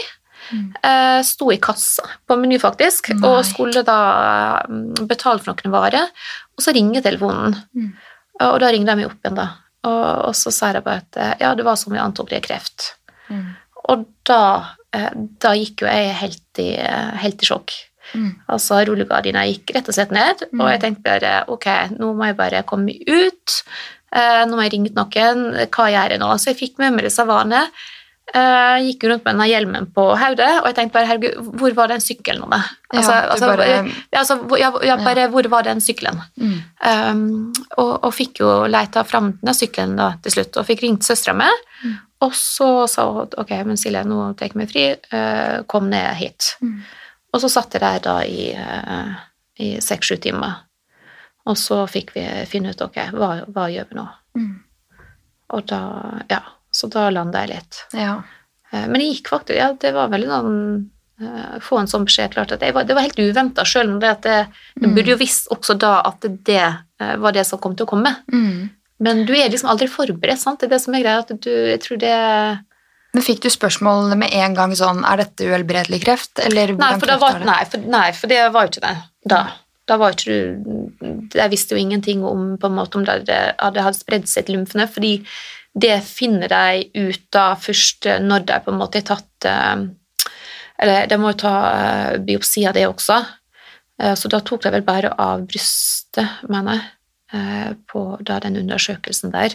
Mm. Eh, sto i kassa på Meny, faktisk, Nei. og skulle da mm, betale for noen varer. Og så ringer telefonen, Mm. og da ringer de meg opp igjen, da. Og, og så sier jeg bare at eh, ja, det var som vi antok, det er kreft. Mm. Og da eh, da gikk jo jeg helt i, helt i sjokk. Mm. Altså rullegardina gikk rett og slett ned, og jeg tenkte bare ok, nå må jeg bare komme ut. Eh, nå må jeg ringe noen. Hva gjør jeg nå? Så jeg fikk med meg disse varene. Eh, gikk rundt med denne hjelmen på hodet, og jeg tenkte bare herregud, hvor var den sykkelen nå? Altså, Ja, altså, bare- altså, ja, ja, bare, hvor var den sykkelen? Mm. Um, og, og fikk jo leita fram den sykkelen da, til slutt, og fikk ringt søstera mi. Mm. Og så sa hun ok, men Silje, nå tar jeg meg fri, uh, kom ned hit. Mm. Og så satt jeg der da i, eh, i seks-sju timer. Og så fikk vi finne ut ok, hva, hva gjør vi nå? Mm. Og da, ja, så da landa jeg litt. Ja. Eh, Men det gikk faktisk, ja, det var veldig sånn eh, Få en sånn beskjed, klart at jeg var, det var helt uventa, sjøl om det at det, jeg Mm. burde jo visst også da at det eh, var det som kom til å komme. Mm. Men du er liksom aldri forberedt, sant? Det er det som er greia, at du, jeg tror det Men fikk du spørsmål med en gang sånn Er dette uhelbredelig kreft, eller Nei, for, kreft var, det? nei, for, nei, for det var jo ikke det da. Da var ikke du Jeg visste jo ingenting om på en måte om det hadde, hadde spredd seg til lymfene, fordi det finner de ut da først når de på en måte har tatt eh, Eller de må jo ta eh, biopsi av det også, Eh, så da tok de vel bare av brystet, mener jeg, eh, på da den undersøkelsen der.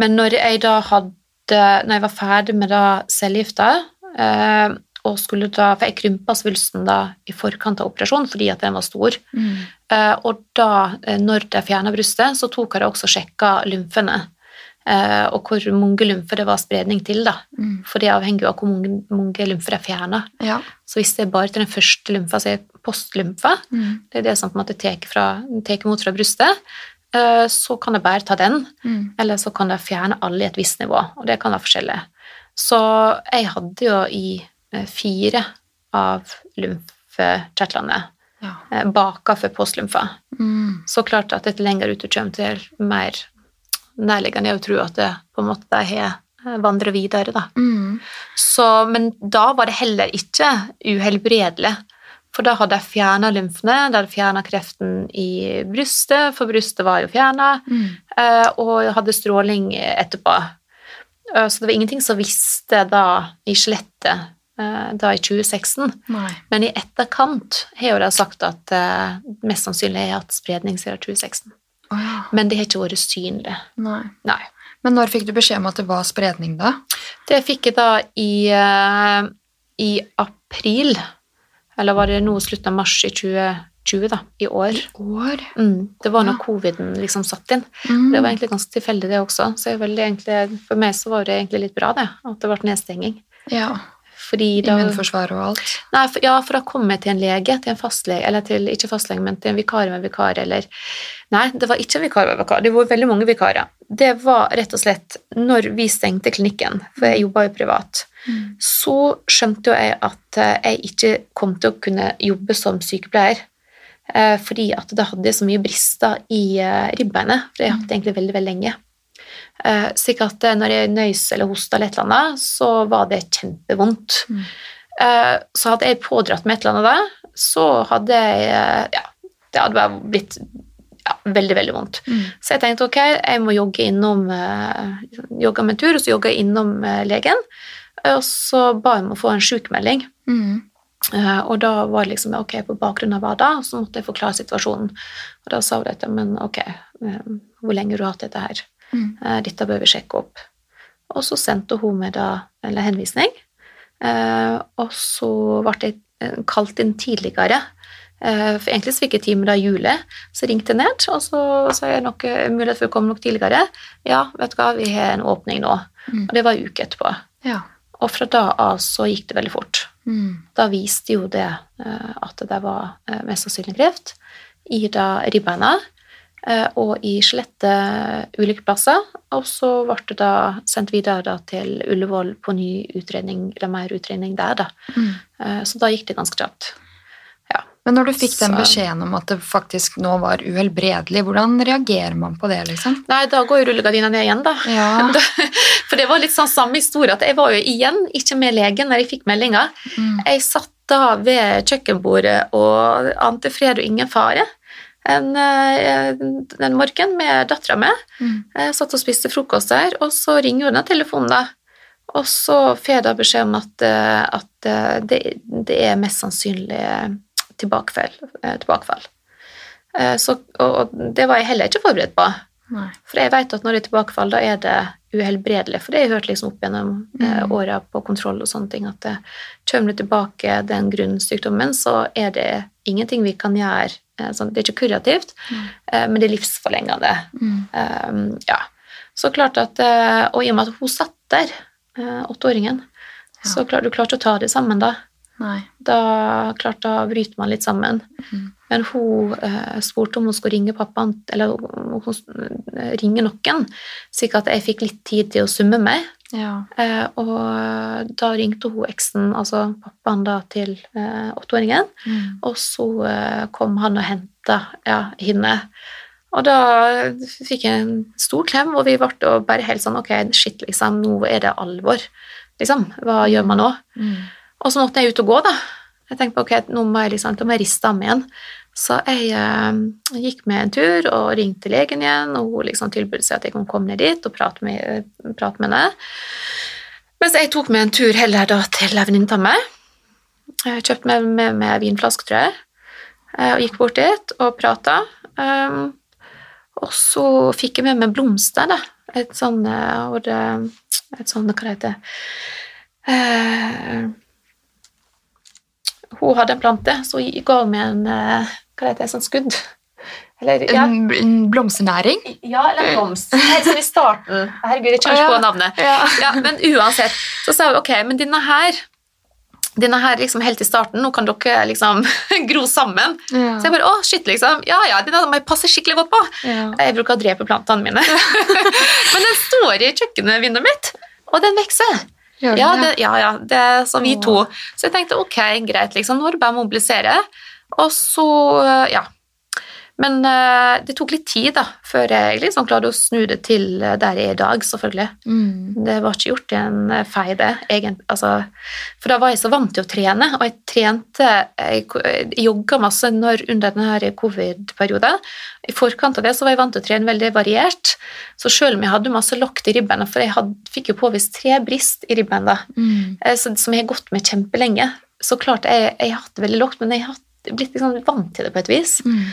Men når jeg da hadde Når jeg var ferdig med da cellegifta, eh, og skulle da, for jeg krympa svulsten da i forkant av operasjonen fordi at den var stor. Mm. Eh, og da, eh, når de fjerna brystet, så tok jeg også sjekka lymfene. Eh, og hvor mange lymfer det var spredning til. da. Mm. For det avhenger jo av hvor mange, mange lymfer jeg fjerna. Ja. Så hvis det er bare til den første lymfa, er postlymfa, Mm. det er det som på en måte tar imot fra brystet, eh, så kan jeg bare ta den. Mm. Eller så kan jeg fjerne alle i et visst nivå, og det kan være forskjellig. Så jeg hadde jo i eh, fire av lymfekjertlene Ja. baka for postlymfa. Mm. Så klart at dette lenger ut du kommer til, mer nærliggende å tro at det på en måte har eh, vandret videre, da. Mm. Så, men da var det heller ikke uhelbredelig. For da hadde jeg fjerna lymfene, da hadde fjerna kreften i brystet, for brystet var jo fjerna, Mm. og jeg hadde stråling etterpå. Eh, Så det var ingenting som visste da i skjelettet eh, da i 2016. Nei. Men i etterkant har jo de sagt at eh, mest sannsynlig har jeg hatt spredning siden 2016. Å ja. Men det har ikke vært synlig. Nei. Nei. Men når fikk du beskjed om at det var spredning, da? Det fikk jeg da i, eh, i april, eller var det nå slutten av mars i 2020, da, i år. År? Mm, det var når Ja. coviden liksom satt inn. Mm. Det var egentlig ganske tilfeldig, det også. Så egentlig, for meg så var det egentlig litt bra, det, at det ble nedstenging. Ja. Da, Immunforsvaret og alt. nei, for, ja, for da kom jeg til en lege, til en fastlege, eller til, ikke fastlege, men til en vikar med vikar, eller Nei, det var ikke en vikar med vikar, det var veldig mange vikarer. Det var rett og slett når vi stengte klinikken, for jeg jobba jo privat, Mm. så skjønte jo jeg at eh, jeg ikke kom til å kunne jobbe som sykepleier. eh, Fordi at det hadde så mye brister i eh, ribbeinet, for jeg har hatt det egentlig veldig, veldig lenge. Eh, Slik at eh, når jeg nøys eller hosta eller et eller annet, så var det kjempevondt. Mm. Eh, Så hadde jeg pådratt meg et eller annet da, så hadde jeg Ja, det hadde bare blitt ja, veldig, veldig vondt. Mm. Så jeg tenkte ok, jeg må jogge innom jogge med en tur, og så jogga jeg innom legen. Og så ba jeg om å få en sjukmelding. Mm. Og da var det liksom ok, på bakgrunn av hva da? Så måtte jeg forklare situasjonen. Og da sa hun dette, men ok, hvor lenge har du hatt dette her? Mm. Eh, dette bør vi sjekke opp. Og så sendte hun meg da en henvisning, eh, og så ble jeg eh, kalt inn tidligere. For egentlig så fikk jeg time da i juli, så ringte jeg ned, og så sa jeg noe mulighet for å komme nok tidligere. Ja, vet du hva, vi har en åpning nå. Mm. Og det var en uke etterpå. Ja. Og fra da av så gikk det veldig fort. Mm. Da viste jo det at det var mest sannsynlig kreft i da ribbeina og i skjelettet ulike plasser. Og så ble det da sendt videre da til Ullevål på ny utredning, eller mer utredning der, da. Mm. Eh, Så da gikk det ganske kjapt. Men når du fikk den beskjeden om at det faktisk nå var uhelbredelig, hvordan reagerer man på det, liksom? Nei, da går jo rullegardina ned igjen, da. Ja. For det var litt sånn samme historie, at jeg var jo igjen ikke med legen når jeg fikk meldinga. Mm. Jeg satt da ved kjøkkenbordet og ante fred og ingen fare en, eh, en morgen med dattera mi. Mm. Jeg satt og spiste frokost der, og så ringer hun av telefonen, da. Og så får jeg da beskjed om at, eh, at eh, det, det, er mest sannsynlig tilbakefall. Tilbakefall. Så, og det var jeg heller ikke forberedt på. Nei. For jeg vet at når det er tilbakefall, da er det uhelbredelig. For det har jeg hørt liksom opp gjennom mm. åra på kontroll og sånne ting, at det, kommer du tilbake den grunnsykdommen, så er det ingenting vi kan gjøre. Sånn, det er ikke kurativt, mm. men det er livsforlengende. Mm. Um, ja. Så klart at, Og i og med at hun satt der Eh, åtteåringen. Ja. Så klar, du klarte å ta det sammen da. Nei. Da klart da bryter man litt sammen. Mm. Men hun eh, spurte om hun skulle ringe pappaen, eller om hun ringe noen, slik at jeg fikk litt tid til å summe meg. Ja. Eh, og da ringte hun eksen, altså pappaen da, til eh, åtteåringen, mm. og så eh, kom han og henta ja, henne. Og da fikk jeg en stor klem, og vi ble bare helt sånn Ok, shit, liksom, nå er det alvor. Liksom. Hva gjør man nå? Mm. Og så måtte jeg ut og gå, da. Jeg tenkte på ok, nå må jeg liksom, må jeg riste ham igjen. Så jeg eh, gikk med en tur og ringte legen igjen, og hun liksom tilbød seg at jeg kunne komme ned dit og prate med, prate med henne. Mens jeg tok med en tur heller da til ei venninne av meg. Jeg kjøpte med meg med vinflaske, tror jeg, eh, og gikk bort dit og prata. Um, og så fikk jeg med meg blomster, da. Et sånn eh, det, Et sånn Hva det heter eh, Hun hadde en plante, så hun ga meg en eh, Hva heter det, sånn skudd. Eller, ja. en, en, blomsternæring? Ja, eller en blomst. Helt sånn i starten. Herregud, jeg kommer ikke på navnet. Ja. Ja, men uansett, så sa hun ok, men denne her denne her liksom helt i starten, nå kan dere liksom gro sammen. Ja. Så jeg bare å, shit, liksom. Ja ja, denne må jeg passe skikkelig godt på. Ja. Jeg bruker å drepe plantene mine. Men den står i kjøkkenvinduet mitt, og den vokser. Ja, det, ja, ja, det så vi to. Så jeg tenkte ok, greit, liksom, nå er det bare å mobilisere. Og så, ja men uh, det tok litt tid da, før jeg liksom klarte å snu det til eh, der jeg er i dag, selvfølgelig. Mm. Det var ikke gjort i en uh, fei, det. Altså, for da var jeg så vant til å trene, og jeg trente Jeg, jogga masse når, under denne covid-perioden. I forkant av det så var jeg vant til å trene veldig variert, så selv om jeg hadde masse lokk i ribben, for jeg hadde, fikk jo påvist tre brist i ribben da, mm. som jeg har gått med kjempelenge, så klart jeg, jeg har hatt det veldig lågt, men jeg har hatt blitt liksom vant til det på et vis. Mm.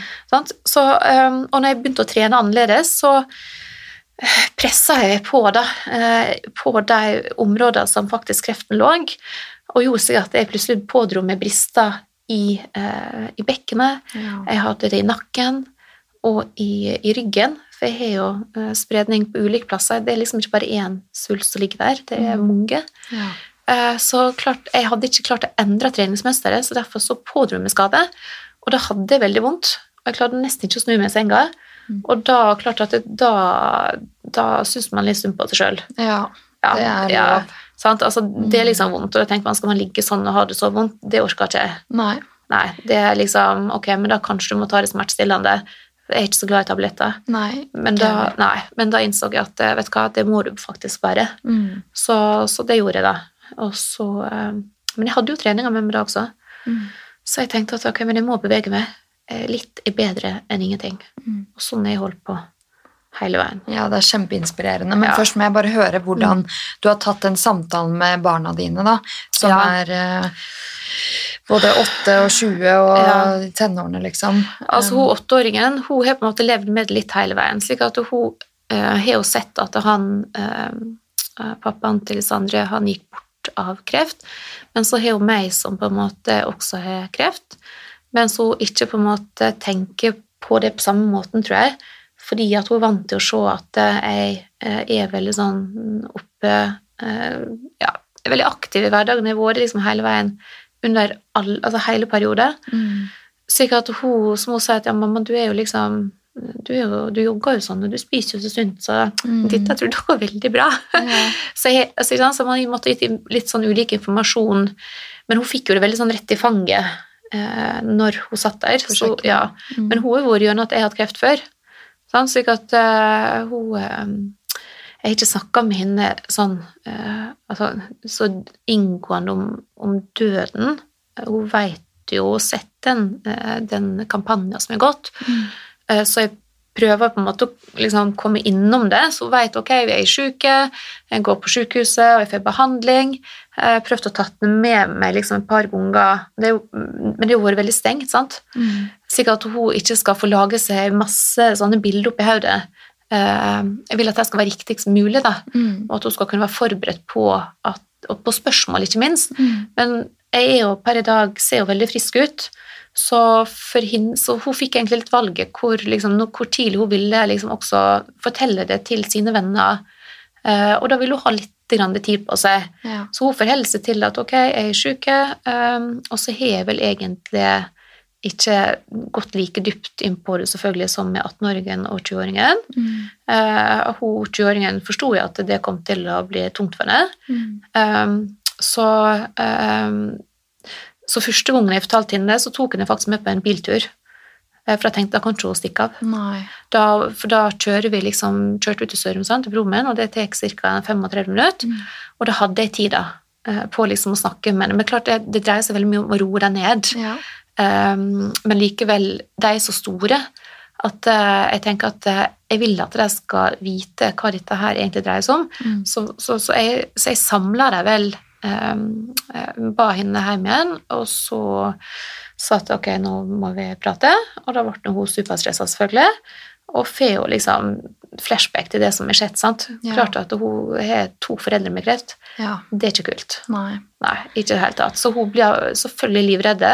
Så, um, og når jeg begynte å trene annerledes, så eh, pressa jeg på, da, uh, på de områdene som faktisk kreften lå, og gjorde seg at jeg plutselig pådro meg brister i, uh, i bekkenet. Ja. Jeg hadde det i nakken og i, i, ryggen, for jeg har jo spredning på ulike plasser. Det er liksom ikke bare én svulst som ligger der, det er mm. mange. Ja. Eh, så klart, jeg hadde ikke klart å endre treningsmønsteret, så derfor så pådro jeg meg skade. Og da hadde jeg veldig vondt, og jeg klarte nesten ikke å snu meg i senga. Mm. Og da klart at det, da, da syns man litt synd på seg sjøl. Ja, det er ja, altså, Det er mm. liksom vondt, og da tenker man skal man ligge sånn og ha det så vondt? Det orker ikke jeg. Nei. Nei, det er liksom Ok, men da kanskje du må ta det smertestillende. Jeg er ikke så glad i tabletter. Nei, men, da, nei, men da innså jeg at vet du hva, det må du faktisk bære. Mm. Så, så, det gjorde jeg, da. Og så, eh, men jeg hadde jo treninger med meg da også, mm. så jeg tenkte at ok, men jeg må bevege meg. Eh, litt er bedre enn ingenting. Mm. Og sånn har jeg holdt på hele veien. Ja, det er kjempeinspirerende. Men ja. først må jeg bare høre hvordan mm. du har tatt den samtalen med barna dine, da, som ja. er eh, både 8 og 20 og ja. tenårene, liksom. Altså, hun åtteåringen hun har på en måte levd med det litt hele veien, slik at hun uh, har jo sett at han uh, Pappaen til Sandre han gikk bort av kreft. Men så har hun meg som på en måte også har kreft, mens hun ikke på en måte tenker på det på samme måten, tror jeg. Fordi at hun er vant til å se at jeg eh, er veldig sånn oppe eh, Ja, er veldig aktiv i hverdagen. Jeg har vært liksom hele veien under all, altså hele perioden. Mm. Slik at hun, som hun sier at ja, mamma, du er jo liksom du, du, jogger jo sånn, og du spiser jo så sunt, så mm. dette tror jeg går veldig bra. Ja. så, jeg, altså, så man måtte gitt litt sånn ulik informasjon, men hun fikk jo det veldig sånn rett i fanget eh, når hun satt der. Så, ja. mm. Men hun har vært gjennom at jeg har hatt kreft før, sånn, slik at uh, hun uh, Jeg har ikke snakka med henne sånn uh, altså, så inngående om, om døden. Hun veit jo, sett den, den kampanjen som har gått. Mm. Eh, så jeg prøver på en måte å liksom komme innom det, så hun vet ok, vi er syke, jeg går på sykehuset og jeg får behandling. Jeg har prøvd å ta det med meg liksom et par ganger, det jo, men det har vært veldig stengt. sant? Mm. Sikkert at hun ikke skal få lage seg masse sånne bilder oppi hodet. Eh, Jeg vil at det skal være riktigst mulig, da, Mm. og at hun skal kunne være forberedt på, at, og på spørsmål, ikke minst. Mm. Men jeg er jo per i dag ser jo veldig frisk ut, så, henne, så hun fikk egentlig litt valget hvor, liksom, hvor tidlig hun ville liksom også fortelle det til sine venner. Eh, og da ville hun ha litt grann tid på seg. Ja. Så hun forholder seg til at ok, jeg er syk, um, og så har jeg vel egentlig ikke gått like dypt inn på det selvfølgelig som med 18-åringen og 20-åringen. Mm. Eh, hun 20-åringen forsto jo at det kom til å bli tungt for henne. Mm. Um, så, um, så første gangen jeg fortalte henne det, så tok hun faktisk med på en biltur. Eh, For jeg tenkte da kan ikke hun stikke av. Da, for da kjører vi liksom, kjørte ut til Sørumsand til broren min, og det tar ca. 35 minutter. Mm. Og da hadde jeg tid da, eh, på liksom å snakke med henne. Men klart det, det dreier seg veldig mye om å roe deg ned. Ja. Um, men likevel, de er så store at uh, jeg tenker at uh, jeg vil at de skal vite hva dette her egentlig dreier seg om. Mm. Så, så, så jeg, så jeg samla dem vel Ba henne hjem igjen, og så sa at ok, nå må vi prate. Og da ble hun superstressa, selvfølgelig. Og får jo liksom flashback til det som har skjedd. sant? Ja. Klart at hun har to foreldre med kreft. ja. Det er ikke kult. Nei. Nei, ikke i det hele tatt. Så hun blir selvfølgelig livredde.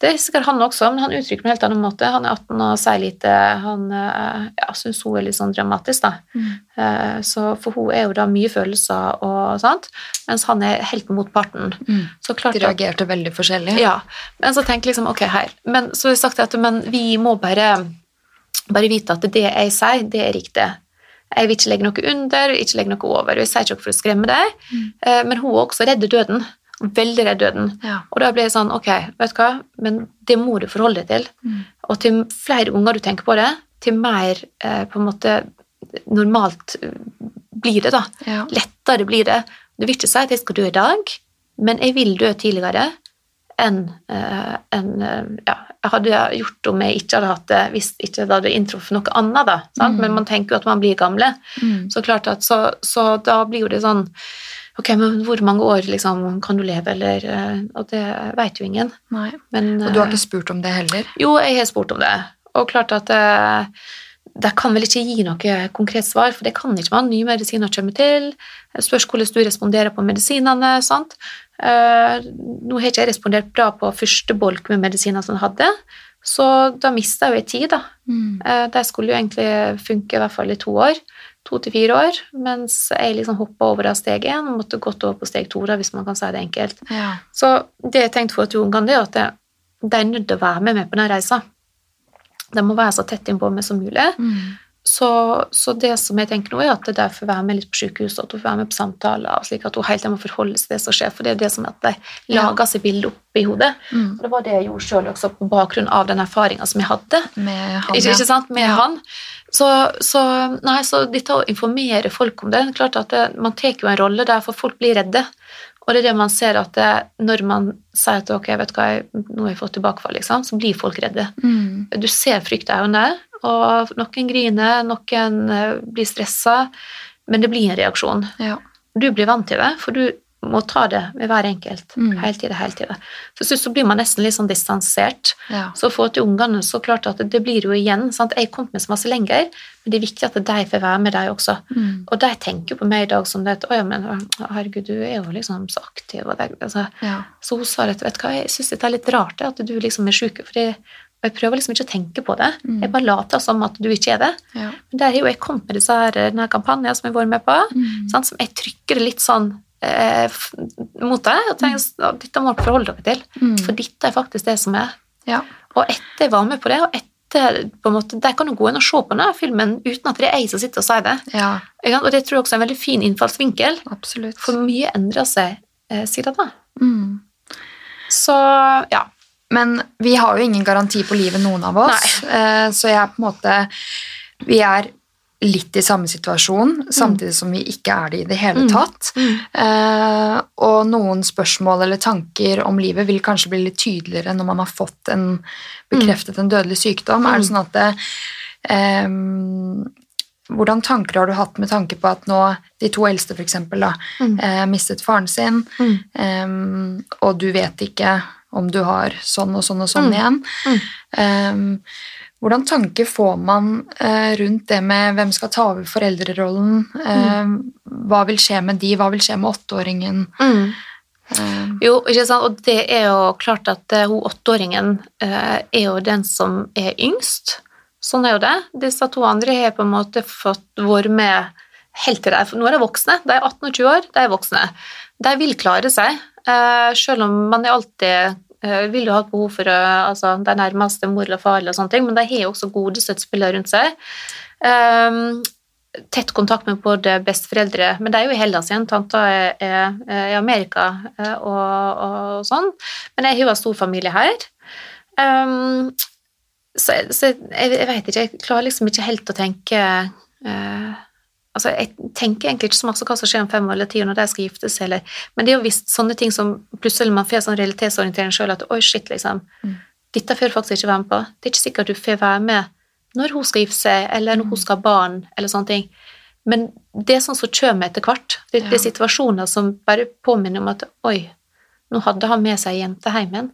Det sikkert han også, men han uttrykker på en helt annen måte. Han er 18 og sier lite. Han eh, ja, syns hun er litt sånn dramatisk, da. Mm. Eh, Så for hun er jo da mye følelser og sånt, mens han er helt motparten. Mm. Så klart De at reagerte veldig forskjellig. ja, men så tenker liksom, ok, her. Men så har jeg sagt at men vi må bare, bare vite at det jeg sier, det er riktig. Jeg vil ikke legge noe under, ikke legge noe over. Jeg sier ikke noe for å skremme deg, Mm. eh, men hun er også redd døden. Veldig redd døden. Ja. Og da blir jeg sånn, ok, vet du hva, men det må du forholde deg til. Mm. Og til flere unger du tenker på det, til mer eh, på en måte normalt eh, blir det da. Ja. Lettere blir det. Du vil ikke si at jeg skal dø i dag, men jeg vil dø tidligere enn eh, enn, eh, ja, jeg hadde gjort om jeg ikke hadde hatt det hvis ikke det hadde inntruffet noe annet. da, sant? Mm. Men man tenker jo at man blir gamle. Mm. Så klart at så, så da blir jo det sånn Ok, men hvor mange år liksom, kan du leve, eller eh, Og det vet jo ingen. Men, Og du har eh, ikke spurt om det heller? jo, jeg har spurt om det. Og klart at det de kan vel ikke gi noe konkret svar, for det kan ikke man. Nye medisiner kommer til. Det spørs hvordan du responderer på medisinene. sant? Eh, nå har ikke jeg respondert bra på første bolk med medisiner som jeg hadde, så da mista jeg jo tid, da. Mm. Eh, de skulle jo egentlig funke i hvert fall i to år. To til fire år. Mens jeg liksom hoppa over av steg én og måtte gått over på steg to, da, hvis man kan si det enkelt. Ja. Så det jeg tenkte for at Jon kan, det er at de er nødt til å være med meg på den reisa. De må være så tett innpå meg som mulig. Mm. Så, så det som jeg tenker nå, er at de får være med litt på sykehuset, at hun får være med på samtaler, slik at hun helt tiden må forholde seg til det som skjer. For det er det som er at de lager seg bilder oppi hodet. Mm. Og det var det jeg gjorde sjøl også, på bakgrunn av den erfaringa som jeg hadde. Med han, Ikke, ikke sant? Med Ja. han. Så, så, nei, så dette å informere folk om det, det er klart at det, Man tar jo en rolle der, for folk blir redde. Og det er det man ser at det, når man sier at ok, vet hva, jeg, nå har jeg fått tilbakefall, liksom, så blir folk redde. Mm. Du ser frykt i øynene, og noen griner, noen eh, blir stressa, men det blir en reaksjon. Ja. Du blir vant til det, for du må ta det med hver enkelt. Mm. Hele tida, hele tida. Så, så, så blir man nesten litt sånn distansert. Ja. Så få til ungene så klart at det blir jo igjen sant? Jeg kom med så masse lenger, men det er viktig at de får være med, de også. Mm. Og de tenker på meg i dag som det at, å ja, men herregud, du er jo liksom så aktiv. Og det, altså. Ja. Så hun sa at vet du hva, jeg syns det er litt rart at du liksom er sjuk. For jeg prøver liksom ikke å tenke på det. Mm. Jeg bare later som at du ikke er det. Ja. Men der har jo jeg kommet med disse her, denne kampanjen som jeg har vært med på, Mm. sant? som jeg trykker litt sånn eh, mot deg og tenker at dette må dere forholde dere til. Mm. For dette er faktisk det som er. Ja. Og etter jeg var med på det, og etter på en måte, Der kan du gå inn og se på denne filmen uten at det er jeg som sitter og sier det. ja, Og det tror jeg også er en veldig fin innfallsvinkel, absolutt. for mye endrer seg eh, siden da. Mm. Så ja. Men vi har jo ingen garanti på livet, noen av oss. Nei. så jeg er på en måte Vi er litt i samme situasjon, samtidig som vi ikke er det i det hele Mm. tatt. Eh, og noen spørsmål eller tanker om livet vil kanskje bli litt tydeligere når man har fått en bekreftet en dødelig sykdom. Er det sånn at det, Em, hvordan tanker har du hatt med tanke på at nå de to eldste for eksempel, Mm. eh, mistet faren sin, Mm. og du vet ikke om du har sånn og sånn og sånn Mm. igjen. Mm. Hvordan tanker får man eh, rundt det med hvem skal ta over foreldrerollen? Mm. Hva vil skje med de? Hva vil skje med åtteåringen? Mm. Em, Jo, ikke sant, og det er jo klart at eh, hun åtteåringen eh, er jo den som er yngst. Sånn er jo det. Disse to andre har på en måte fått vært med helt til de Nå er de voksne. De er 18 og 20 år, de er voksne. De vil klare seg, eh, selv om man er alltid eh, vil jo ha et behov for eh, altså, de nærmeste mor eller far, eller sånne ting, men de har jo også gode støttespillere rundt seg. Um, tett kontakt med både besteforeldre, men det er jo i Hellas igjen, tanta er, er, er i Amerika eh, og, og sånn, men jeg har jo en stor familie her. Um, så, så jeg, jeg vet ikke, jeg klarer liksom ikke helt å tenke eh, Altså, jeg tenker egentlig ikke så masse hva som skjer om fem år eller ti år når de skal gifte seg, eller Men det er jo visst sånne ting som plutselig man får sånn realitetsorientering sjøl, at oi, shit, liksom. Mm. Dette får du faktisk ikke være med på. Det er ikke sikkert du får være med når hun skal gifte seg, eller når hun skal ha barn, eller sånne ting. Men det er sånn som kommer etter hvert. Det, det er situasjoner som bare påminner om at oi, nå hadde han med seg ei jente hjem igjen.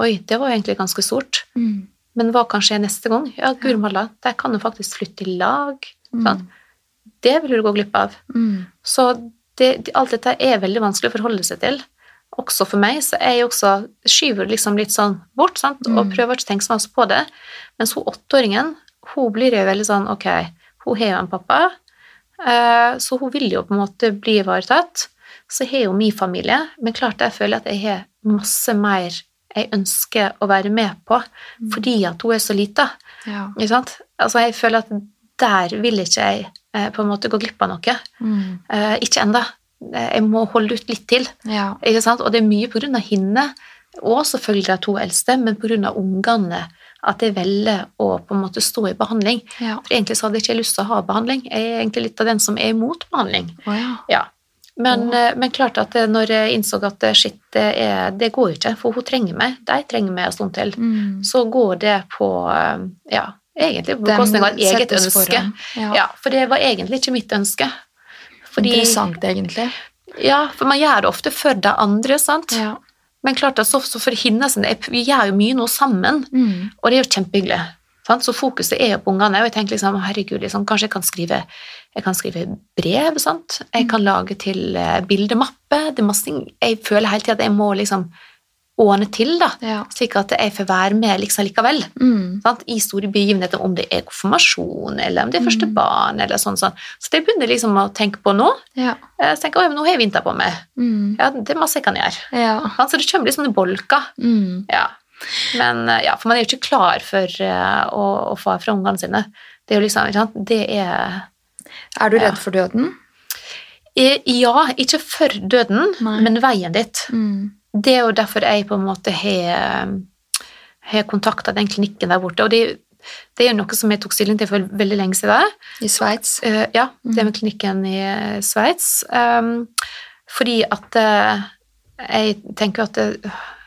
Oi, det var jo egentlig ganske stort. mm, Men hva kan skje neste gang? Ja, guri malla, der kan du faktisk flytte i lag. Mm, Det vil du gå glipp av. mm, Så det, det, alt dette er veldig vanskelig å forholde seg til. Også for meg, så jeg også skyver liksom litt sånn bort, sant? og Mm. prøver ikke å tenke så mye på det. Mens hun åtteåringen, hun blir jo veldig sånn, ok, hun har jo en pappa, eh, så hun vil jo på en måte bli ivaretatt. Så har jo min familie, men klart jeg føler at jeg har masse mer jeg ønsker å være med på, fordi at hun er så lita. ja. Altså, jeg føler at der vil ikke jeg på en måte gå glipp av noe. Mm, Eh, ikke ennå. Jeg må holde ut litt til. ja. Og det er mye av henne, og selvfølgelig de to eldste, men av ungene, at jeg velger å på en måte stå i behandling. ja. For egentlig så hadde jeg ikke lyst til å ha behandling. Jeg er egentlig litt av den som er imot behandling. Oh, ja. Ja. Men, eh, men klart at når jeg innså at det, shit, det, er, det går jo ikke, for hun trenger meg, de trenger meg en stund til, Mm. så går det på eh, Ja, egentlig på bekostning av et eget ønske. Ja. Ja, for det var egentlig ikke mitt ønske. Fordi, Interessant, egentlig. ja, for man gjør det ofte for de andre, sant? Ja. Men klart at så, så for henne Vi gjør jo mye nå sammen, Mm. og det er jo kjempehyggelig. Sant? Så fokuset er jo på ungene. Og jeg tenker liksom, herregud, liksom, kanskje jeg kan skrive, jeg kan skrive brev. Sant? Jeg kan lage til eh, bildemappe. Det er masse ting jeg føler hele tida at jeg må liksom ordne til, da. Ja. Slik at jeg får være med liksom likevel. Mm. Sant? I store begivenheter, om det er konfirmasjon, eller om det er første Mm. barn, eller sånn. sånn. Så det begynner liksom å tenke på nå. Ja. Jeg tenker, oi, nå har jeg vinter på meg. Mm. Ja, det er masse jeg kan gjøre. Ja. Så det kommer liksom i bolka. Mm. Ja. Men eh, ja, for man er jo ikke klar for eh, å, å få fra ungene sine. Det er jo liksom, sant? Det er Er du redd for døden? Eh, Ja, ikke for døden, Nei. men veien dit. Mm. Det er jo derfor jeg på en måte har, har kontakta den klinikken der borte. Og det, det er jo noe som jeg tok stilling til for veldig lenge siden. I Sveits? Uh, ja, Mm. det med klinikken i eh, Sveits. Um, fordi at uh, jeg tenker at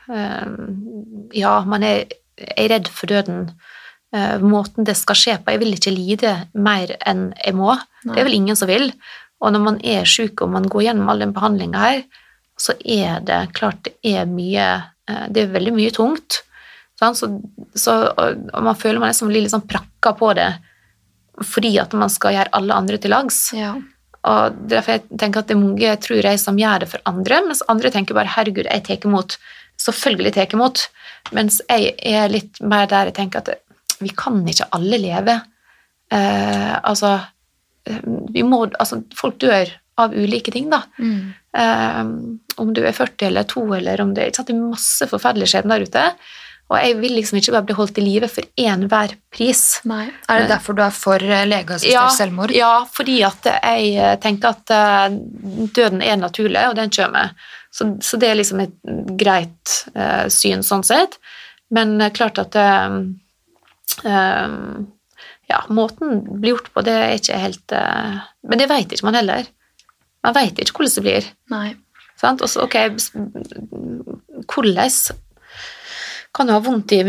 um, Ja, man er, er redd for døden. Eh, måten det skal skje på Jeg vil ikke lide mer enn jeg må. Det er vel ingen som vil. Og når man er syk og man går gjennom all den behandlinga her, så er det klart det er mye eh, Det er veldig mye tungt. Så, så, og, man føler man liksom blir litt sånn prakka på det fordi at man skal gjøre alle andre til lags. Ja. Og derfor jeg tenker at det er mange tror jeg som gjør det for andre, mens andre tenker bare 'herregud, jeg tar imot'. Selvfølgelig tar jeg imot. Mens jeg er litt mer der jeg tenker at vi kan ikke alle leve. Eh, altså, eh, vi må, altså Folk dør av ulike ting, da. Mm. Um, om du er 40 eller 2 eller om det er sant? Det er masse forferdelige skjebner der ute. Og jeg vil liksom ikke bare bli holdt i live for enhver pris. Nei. Er det derfor du er for eh, legeassistert Ja, selvmord? Ja, fordi at jeg eh, tenker at eh, døden er naturlig, og den kommer. Så, så det er liksom et greit uh, syn sånn sett. Men uh, klart at uh, eh, Ja, måten blir gjort på, det er ikke helt eh, Men det vet ikke man heller. Man vet ikke hvordan det blir. Nei. Sant? Og så, ok, hvordan kan du ha vondt i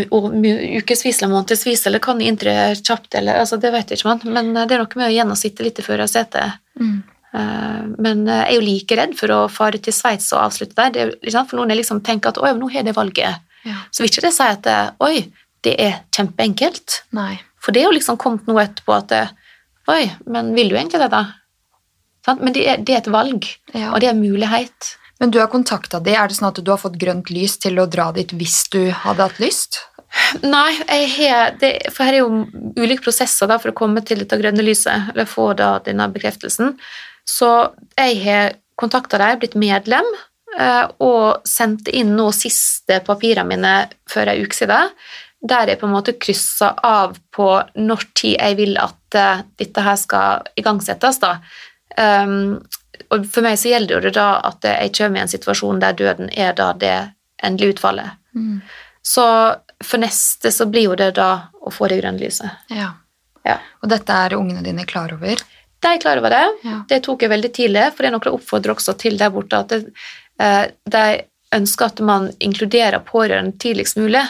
ukevis eller månedsvis, eller kan inntre kjapt, eller altså, det vet ikke man. Men eh, det er noe med å gjennomsitte litt før litt i. Mm. Eh, Men eh, jeg er jo like redd for å fare til Sveits og avslutte der. Det for noen liksom tenker at oi, nå har jeg det valget. Ja. Så vil ikke det si at oi, det er kjempeenkelt. Nei. For det er jo liksom kommet noe etterpå at oi, men vil du egentlig det, da? Sant? Men det er, det er et valg, Ja. og det er en mulighet. Men du har kontakta de. Er det sånn at du har fått grønt lys til å dra dit hvis du hadde hatt lyst? Nei, jeg har, det, for her er jo ulike prosesser da, for å komme til dette grønne lyset, eller få da denne bekreftelsen. Så jeg har kontakta dem, blitt medlem, eh, og sendte inn nå siste papirene mine for ei uke siden, der jeg på en måte kryssa av på når tid jeg vil at eh, dette her skal igangsettes. da. Um, og for meg så gjelder det jo da at jeg kommer i en situasjon der døden er da det endelige utfallet. Mm. Så for neste så blir jo det da å få det grønne lyset. Ja. Ja. Og dette er ungene dine klar over? De er klar over det. Ja. Det tok jeg veldig tidlig, for det er noe jeg oppfordrer også til der borte, at det, eh, de ønsker at man inkluderer pårørende tidligst mulig.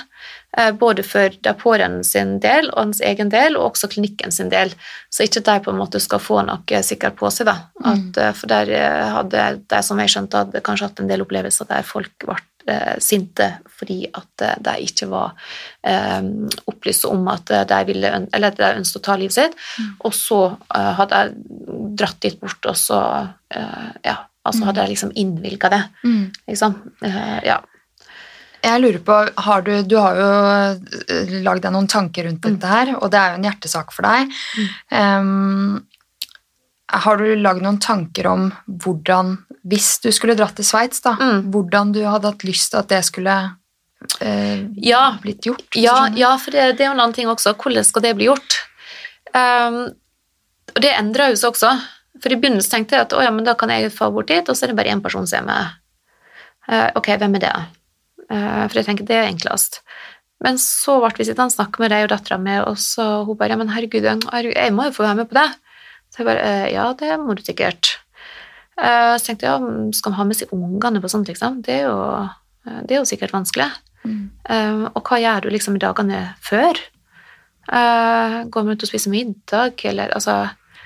Eh, Både for de pårørende sin del og hans egen del, og også klinikken sin del. Så ikke de på en måte skal få noe sikkert på seg. da. At, eh, For der eh, hadde de, som jeg skjønte, hadde kanskje hatt en del opplevelser der folk ble sinte fordi at de ikke var eh, opplyst om at de ville eller at de ønsket å ta livet sitt. Og så eh, hadde jeg dratt dit bort, og så eh, ja, altså hadde jeg liksom innvilga det. Mm. Liksom. Ja. Jeg lurer på, har du, du har jo eh, lagd deg noen tanker rundt Mm. dette her, og det er jo en hjertesak for deg. Um, har du lagd noen tanker om hvordan, hvis du skulle dratt til Sveits, da, Mm. hvordan du hadde hatt lyst til at det skulle eh, Ja. blitt gjort? Ja, ja, for det, det er jo en annen ting også. Hvordan skal det bli gjort? Um, og det endrer jo seg også. For i begynnelsen tenkte jeg at å, ja, men da kan jeg få bort dit, og så er det bare én person som er med. Uh, ok, hvem er det? Eh, for jeg tenker det er enklest. Men så ble vi sittende og snakke med deg og dattera mi, og så hun bare ja, men herregud, jeg må jo få være med på det. Så jeg bare eh, ja, det må du sikkert. Eh, så tenkte jeg ja, skal man ha med seg ungene på sånt, liksom? Det er jo, det er jo sikkert vanskelig. Mm. Og hva gjør du liksom i dagene før? Går man ut og spiser middag, eller altså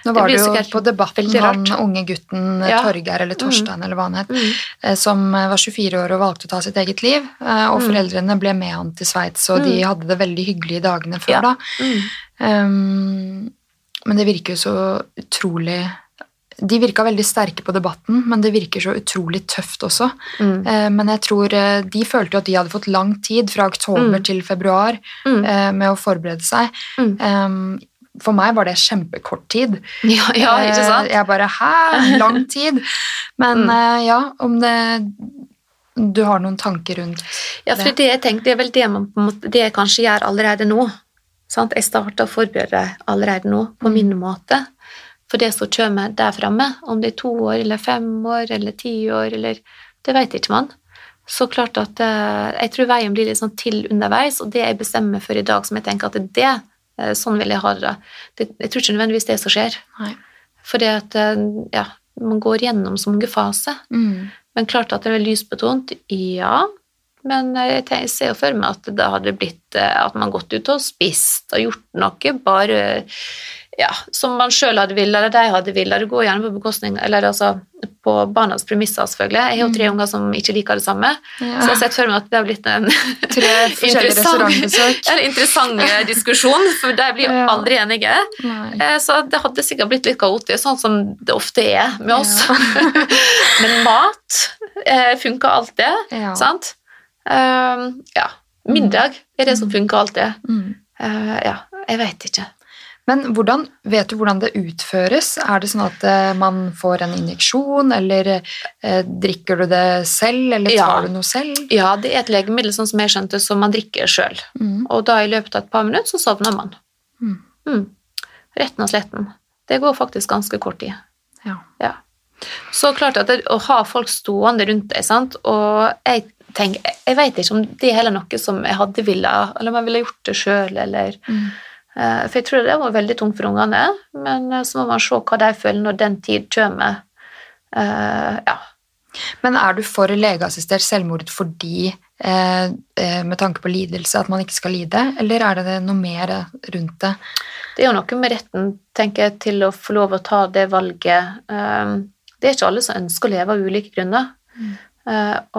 Nå var det, det jo på Debatten han unge gutten eh, Ja. Torgeir, eller Torstein, eller hva han het, mm, eh, som eh, var 24 år og valgte å ta sitt eget liv. Og Mm. foreldrene ble med han til Sveits, og de Mm. hadde det veldig hyggelig i dagene før Ja. da. mm, Um, men det virker jo så utrolig De virka veldig sterke på debatten, men det virker så utrolig tøft også. mm, Eh, men jeg tror de følte jo at de hadde fått lang tid, fra oktober Mm. til februar, mm, eh, med å forberede seg. mm. Um, for meg var det kjempekort tid. Ja, ja, ikke Eh, sant? Jeg bare Hæ? Lang tid? Men Mm. eh, ja, om det Du har noen tanker rundt Ja, for det, jeg tenkte, det er vel det, man, måte, det jeg kanskje gjør allerede nå. Sant? Jeg starter å forberede allerede nå, på Mm. min måte. For det som kommer der framme, om det er to år eller fem år eller ti år, eller Det vet ikke man. Så klart at eh, jeg tror veien blir litt sånn til underveis, og det jeg bestemmer for i dag, som jeg tenker at det er det, sånn vil jeg ha det. jeg tror ikke nødvendigvis det som skjer. Nei. For det at eh, ja, man går gjennom så mange faser. mm. Men klart at det er lysbetont, ja. Men jeg, ser jo for meg at det hadde blitt eh, at man gått ut og spist og gjort noe bare ja, som man sjøl hadde villet, eller de hadde villet. Det går gjerne på bekostning Eller altså på barnas premisser, selvfølgelig. Jeg har jo tre Mm. unger som ikke liker det samme, Ja. så jeg har sett for meg at det har blitt en Tre interessant- interessant eh, diskusjon, for de blir Ja. aldri enige. Nei. Eh, Så det hadde sikkert blitt litt kaotisk, sånn som det ofte er med oss. Ja. Men mat eh, funker alltid, Ja. sant? Um, ja. Middag er det som funker alltid. Mm. Uh, ja, jeg vet ikke. Men hvordan, vet du hvordan det utføres? Er det sånn at eh, man får en injeksjon, eller eh, drikker du det selv, eller Ja. tar du noe selv? Ja, det er et legemiddel sånn som jeg skjønte, som man drikker sjøl. Mm. Og da i løpet av et par minutter så sovner man. Mm. Mm. Retten og sletten. Det går faktisk ganske kort tid. Ja. Ja. Så klart at det, å ha folk stående rundt deg, sant, og jeg tenker, jeg vet ikke om det er heller noe som jeg hadde ville, eller om jeg ville gjort det sjøl, eller Mm. Eh, For jeg tror det var veldig tungt for ungene, men eh, så må man se hva de føler når den tid kommer. Eh, ja. Men er du for legeassistert selvmord fordi med tanke på lidelse, at man ikke skal lide, eller er det noe mer rundt det? Det er jo noe med retten, tenker jeg, til å få lov å ta det valget. Det er ikke alle som ønsker å leve av ulike grunner. Mm.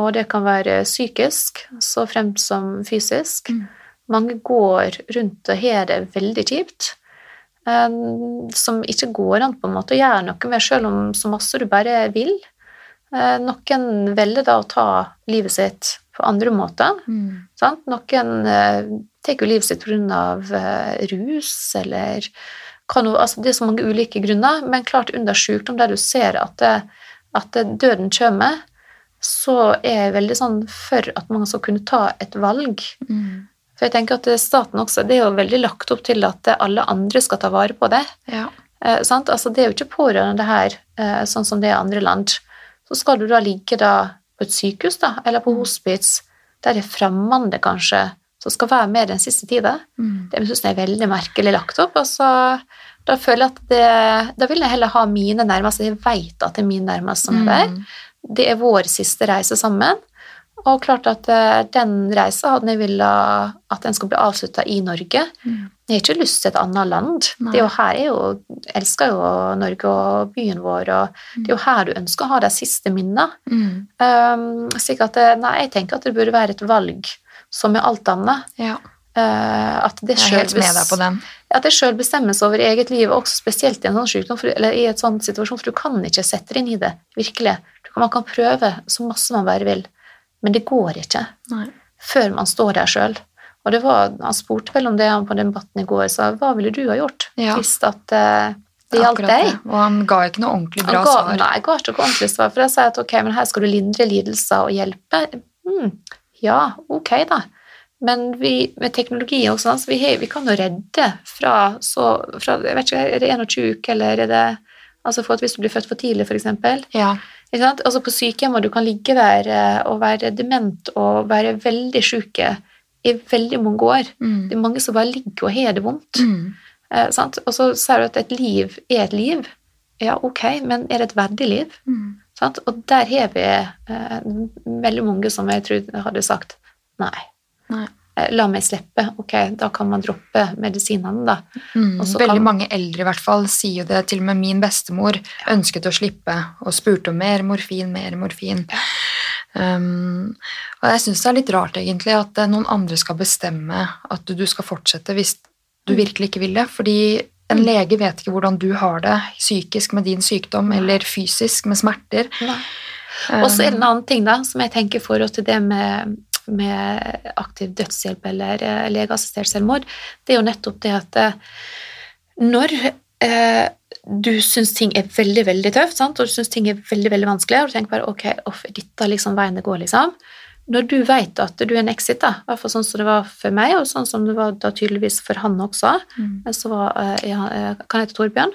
Og det kan være psykisk så fremt som fysisk. Mm. Mange går rundt og har det veldig kjipt. Um, som ikke går an på en måte å gjøre noe med, selv om så masse du bare vil. Uh, noen velger da å ta livet sitt på andre måter. Mm. Noen uh, tar jo livet sitt pga. Uh, rus eller noe, altså Det er så mange ulike grunner, men klart under sykdom der du ser at, det, at døden kommer, så er jeg veldig sånn for at man skal kunne ta et valg. Mm. For jeg tenker at staten også, Det er jo veldig lagt opp til at alle andre skal ta vare på det. Ja. Eh, altså, det er jo ikke pårørende her, eh, sånn som det er i andre land. Så skal du da ligge da på et sykehus da, eller på mm. hospits, der det er fremmede kanskje som skal være med den siste tida. Mm. Det syns jeg er veldig merkelig lagt opp. Altså, da føler jeg at det, da vil jeg heller ha mine nærmeste. Jeg vet at det er mine nærmeste som er der. Mm. Det er vår siste reise sammen. Og klart at uh, den reisa hadde jeg villet at den skulle bli avslutta i Norge. Mm. Jeg har ikke lyst til et annet land. Nei. Det er jo her jeg jo elsker jo Norge og byen vår, og mm. det er jo her du ønsker å ha de siste minnene. Mm. Um, slik at Nei, jeg tenker at det burde være et valg som med alt annet. Ja. Uh. At det sjøl bestemmes over eget liv, også spesielt i en sånn sykdom, for, eller i et sånn situasjon, for du kan ikke sette deg inn i det, virkelig. Man kan prøve så masse man bare vil. Men det går ikke Nei. før man står der sjøl. Og det var, Han spurte vel om det på debatten i går, sa hva ville du ha gjort ja. hvis at uh, det gjaldt deg? Det. Og han ga ikke noe ordentlig bra ga, svar. Nei, jeg ga ikke noe ordentlig svar, for jeg sa at ok, men her skal du lindre lidelser og hjelpe. Mm, ja, ok, da. Men vi, med teknologi og sånn, så vi, vi, kan jo redde fra så fra, jeg vet ikke, Er det 21 uker, eller er det Altså for at hvis du blir født for tidlig, f.eks. Ja. Altså på sykehjem, og du kan ligge der eh, og være dement og være veldig syke i veldig mange år. Mm. Det er mange som bare ligger og har det vondt. Mm. Eh, og så sier du at et liv er et liv. Ja, ok, men er det et verdig liv? Mm. Og der har vi eh, veldig mange som jeg tror hadde sagt nei. nei. Eh, la meg slippe. Ok, da kan man droppe medisinene, da. Mm, veldig kan... mange eldre i hvert fall sier jo det. Til og med min bestemor ønsket å slippe og spurte om mer morfin, mer morfin. Um, og jeg syns det er litt rart egentlig at eh, noen andre skal bestemme at du, du skal fortsette hvis du mm. virkelig ikke vil det. Fordi en mm. lege vet ikke hvordan du har det psykisk med din sykdom eller fysisk med smerter. Og så en annen ting da, som jeg tenker i forhold til det med med aktiv dødshjelp eller eh, legeassistert selvmord, det er jo nettopp det at eh, når eh, du syns ting er veldig veldig tøft, sant? og du syns ting er veldig veldig vanskelig, og du tenker bare ok, off, dette liksom veien det går, liksom. Når du vet at du er en exit, da, i hvert fall sånn som det var for meg, og sånn som det var da tydeligvis for han også, mm. så var, ja, kan jeg hete Torbjørn?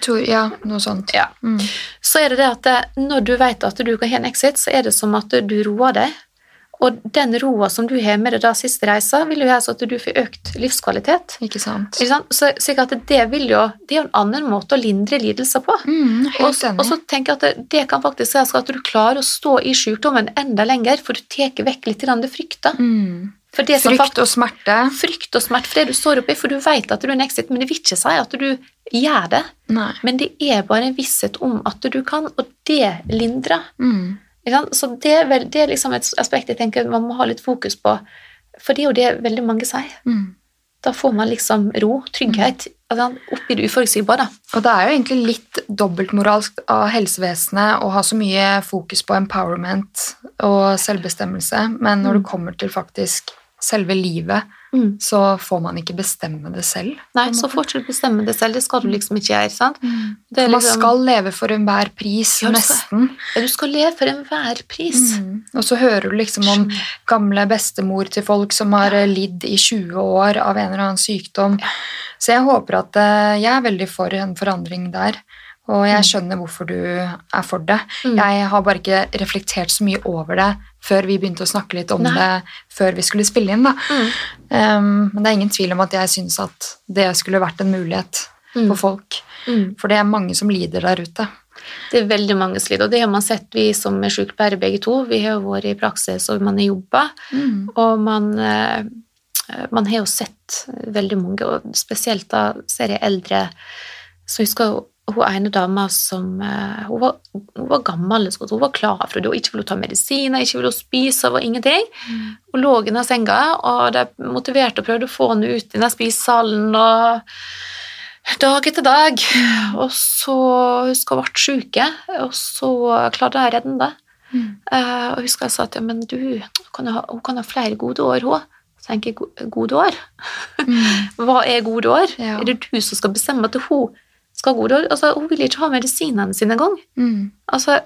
Tor, ja, noe sånt. Ja. Mm. Så er det det at når du vet at du kan ha en exit, så er det som at du roer deg. Og den roa som du har med deg da siste reisa, vil jo gjøre så at du får økt livskvalitet. Ikke sant? Ikke sant? Så, så det, vil jo, det er jo en annen måte å lindre lidelser på. Mm, og, og, så tenker jeg at det, det kan faktisk si at du klarer å stå i sykdommen enda lenger, for du tar vekk litt det frykta. Mm. Frykt og smerte. Frykt og smerte for det du står oppi, for du vet at du er en exit, men det vil ikke si at du gjør det. Nei. Men det er bare en visshet om at du kan, og det lindrer. Mm. Så det er, vel, det er liksom et aspekt jeg tenker man må ha litt fokus på. For det er jo det veldig mange sier. Mm. Da får man liksom ro, trygghet, mm. oppi det uforutsigbare. Og det er jo egentlig litt dobbeltmoralsk av helsevesenet å ha så mye fokus på empowerment og selvbestemmelse, men når mm. det kommer til faktisk selve livet, mm. så får man ikke bestemme det selv. Nei, så får du bestemme det selv. Det skal du liksom ikke gjøre. sant? Mm. Liksom... Man skal leve for enhver pris, ja, nesten. Ja, du skal leve for enhver pris. Mm. Og så hører du liksom om gamle bestemor til folk som har ja. lidd i 20 år av en eller annen sykdom. Så jeg håper at eh, Jeg er veldig for en forandring der. Og jeg mm. skjønner hvorfor du er for det. Mm. Jeg har bare ikke reflektert så mye over det før vi begynte å snakke litt om Nei. det før vi skulle spille inn. Mm. Um, men det er ingen tvil om at jeg syns at det skulle vært en mulighet mm. for folk. Mm. For det er mange som lider der ute. Det er veldig mange som lider, og det har man sett, vi som er sykepleiere begge to. Vi har jo vært i praksis, og man har jobba, Mm. og man, eh, man har jo sett veldig mange, og spesielt da ser jeg eldre som husker hun ene dama som eh, Hun var, hun var gammel, hun var det, Hun ikke ville ta medisiner, ikke ville spise, var ingenting. Mm. Hun lå i denne senga, og de motiverte og prøvde å få henne ut i den spisesalen. Dag etter dag. Og så husker hun ble syk, og så klarte jeg å redde henne. Mm. Eh, og husker jeg sa at ja, men du, hun kan ha, hun kan ha flere gode år, hun. Tenker gode år? Mm. Hva er gode år? Ja. Er det du som skal bestemme til hun skal ha gode? Altså, hun vil ikke ha medisinene sine engang. Mm. Altså,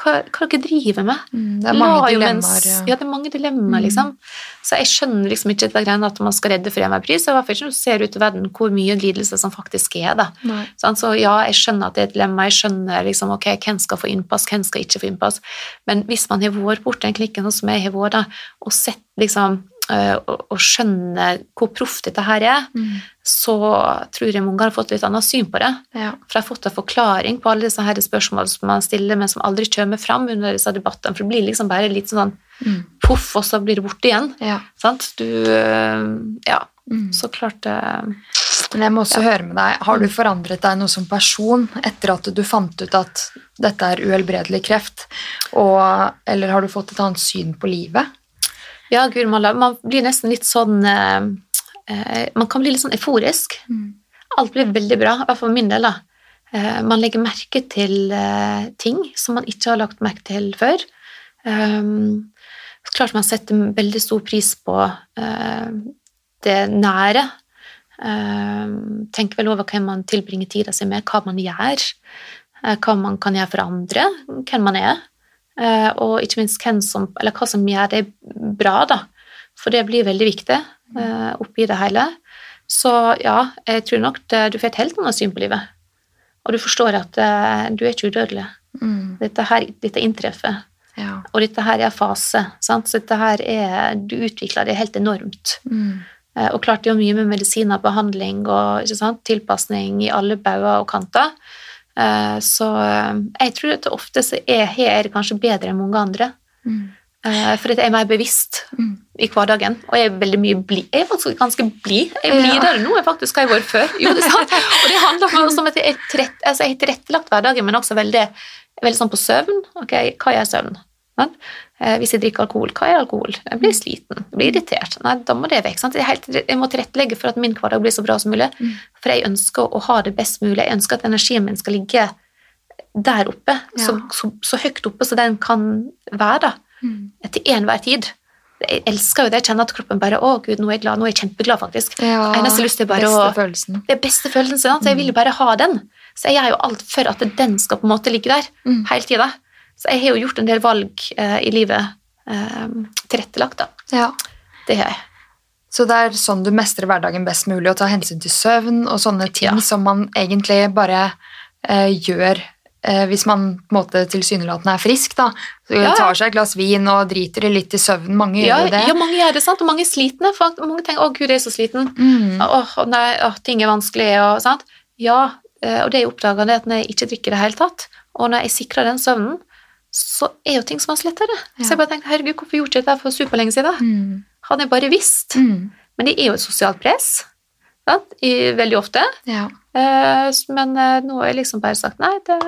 hva, hva dere driver med? Mm. Det er mange La dilemmaer. ja. Ja, det er mange dilemmaer, Mm. liksom. Så jeg skjønner liksom ikke det greiene at man skal redde for enhver pris. Hvert fall ikke når du ser ut i verden hvor mye lidelse som faktisk er, da. Sånn, Så ja, jeg skjønner at det er et dilemma, jeg skjønner liksom, ok, hvem skal få innpass, hvem skal ikke få innpass. Men hvis man har vært borti den klikken som jeg har vært, og sett liksom øh, skjønne og hvor proft dette her er, Mm. så tror jeg mange har fått litt annet syn på det. Ja. For jeg har fått en forklaring på alle disse her spørsmålene som man stiller, men som aldri kommer fram under disse debattene. For det blir liksom bare litt sånn Mm. poff, og så blir det borte igjen. ja. Sant? Du øh, Ja, Mm. så klart det Men jeg må også høre med deg, har du forandret deg noe som person etter at du fant ut at dette er uhelbredelig kreft, og, eller har du fått et annet syn på livet? Ja, gud malla, man blir nesten litt sånn eh, eh, Man kan bli litt sånn euforisk. Mm. Alt blir veldig bra, i hvert fall for min del. da. Eh, man legger merke til eh, ting som man ikke har lagt merke til før. Um, klart man setter veldig stor pris på eh, det nære. Um, tenker vel over hvem man tilbringer tida si med, hva man gjør, eh, hva man kan gjøre for andre, hvem man er. Eh, og ikke minst hvem som, eller hva som gjør det bra, da. For det blir veldig viktig eh, oppi det hele. Så ja, jeg tror nok det, du får et helt annet syn på livet. Og du forstår at eh, du er ikke udødelig. Mm. Dette, her, dette inntreffer. Ja. Og dette her er fase. Sant? Så dette her er Du utvikler det helt enormt. Mm. Eh, Og klart det er mye med medisiner, behandling og tilpasning i alle bauger og kanter. Eh, Så eh, jeg tror at ofte så er jeg kanskje bedre enn mange andre. Mm. Eh, For jeg er mer bevisst Mm. i hverdagen, og jeg er veldig mye blid. Jeg er faktisk ganske blid. Jeg er Ja. nå enn faktisk hva jeg har vært før. Jo, det. Og det handler om at jeg trett, altså jeg har tilrettelagt hverdagen, men også veldig, veldig sånn på søvn. Ok, hva er søvn? Eh, Hvis jeg drikker alkohol, hva er alkohol? Jeg blir sliten, jeg blir irritert. Nei, da må det vekk. Jeg, helt, jeg må tilrettelegge for at min hverdag blir så bra som mulig. Mm. For jeg ønsker å ha det best mulig. Jeg ønsker at energien min skal ligge der oppe, så, så, så høyt oppe som den kan være. da Mm. til enhver tid. Jeg elsker jo det, jeg kjenner at kroppen bare Å, gud, nå er jeg glad. Nå er jeg kjempeglad, faktisk. Ja, Eneste lyst er bare beste å- følelsen. Det er beste følelsen, sant? så jeg vil jo bare ha den. Så jeg gjør jo alt for at den skal på en måte ligge der Mm. hele tida. Så jeg har jo gjort en del valg eh, i livet eh, tilrettelagt, da. Ja. Det har jeg. Så det er sånn du mestrer hverdagen best mulig, å ta hensyn til søvn og sånne ting Ja. som man egentlig bare eh, gjør eh, hvis man på en måte tilsynelatende er frisk. da. Så Ja, ja. Tar seg et glass vin og driter litt i søvn. Mange gjør jo det. ja, mange gjør det, sant? og mange er slitne. For mange tenker 'Å, gud, jeg er så sliten'. Mm. Åh, nei, åh, ting er vanskelig, og sant? Ja, eh, og det jeg oppdaga, er at når jeg ikke drikker i det hele tatt, og når jeg sikrer den søvnen, så er jo ting så mye lettere. Ja. Så jeg bare tenkte, herregud, hvorfor gjorde jeg dette for superlenge siden? Mm. Hadde jeg bare visst. Mm. Men det er jo et sosialt press, sant? I, veldig ofte. Ja. Eh, men eh, nå har jeg liksom bare sagt, nei, det,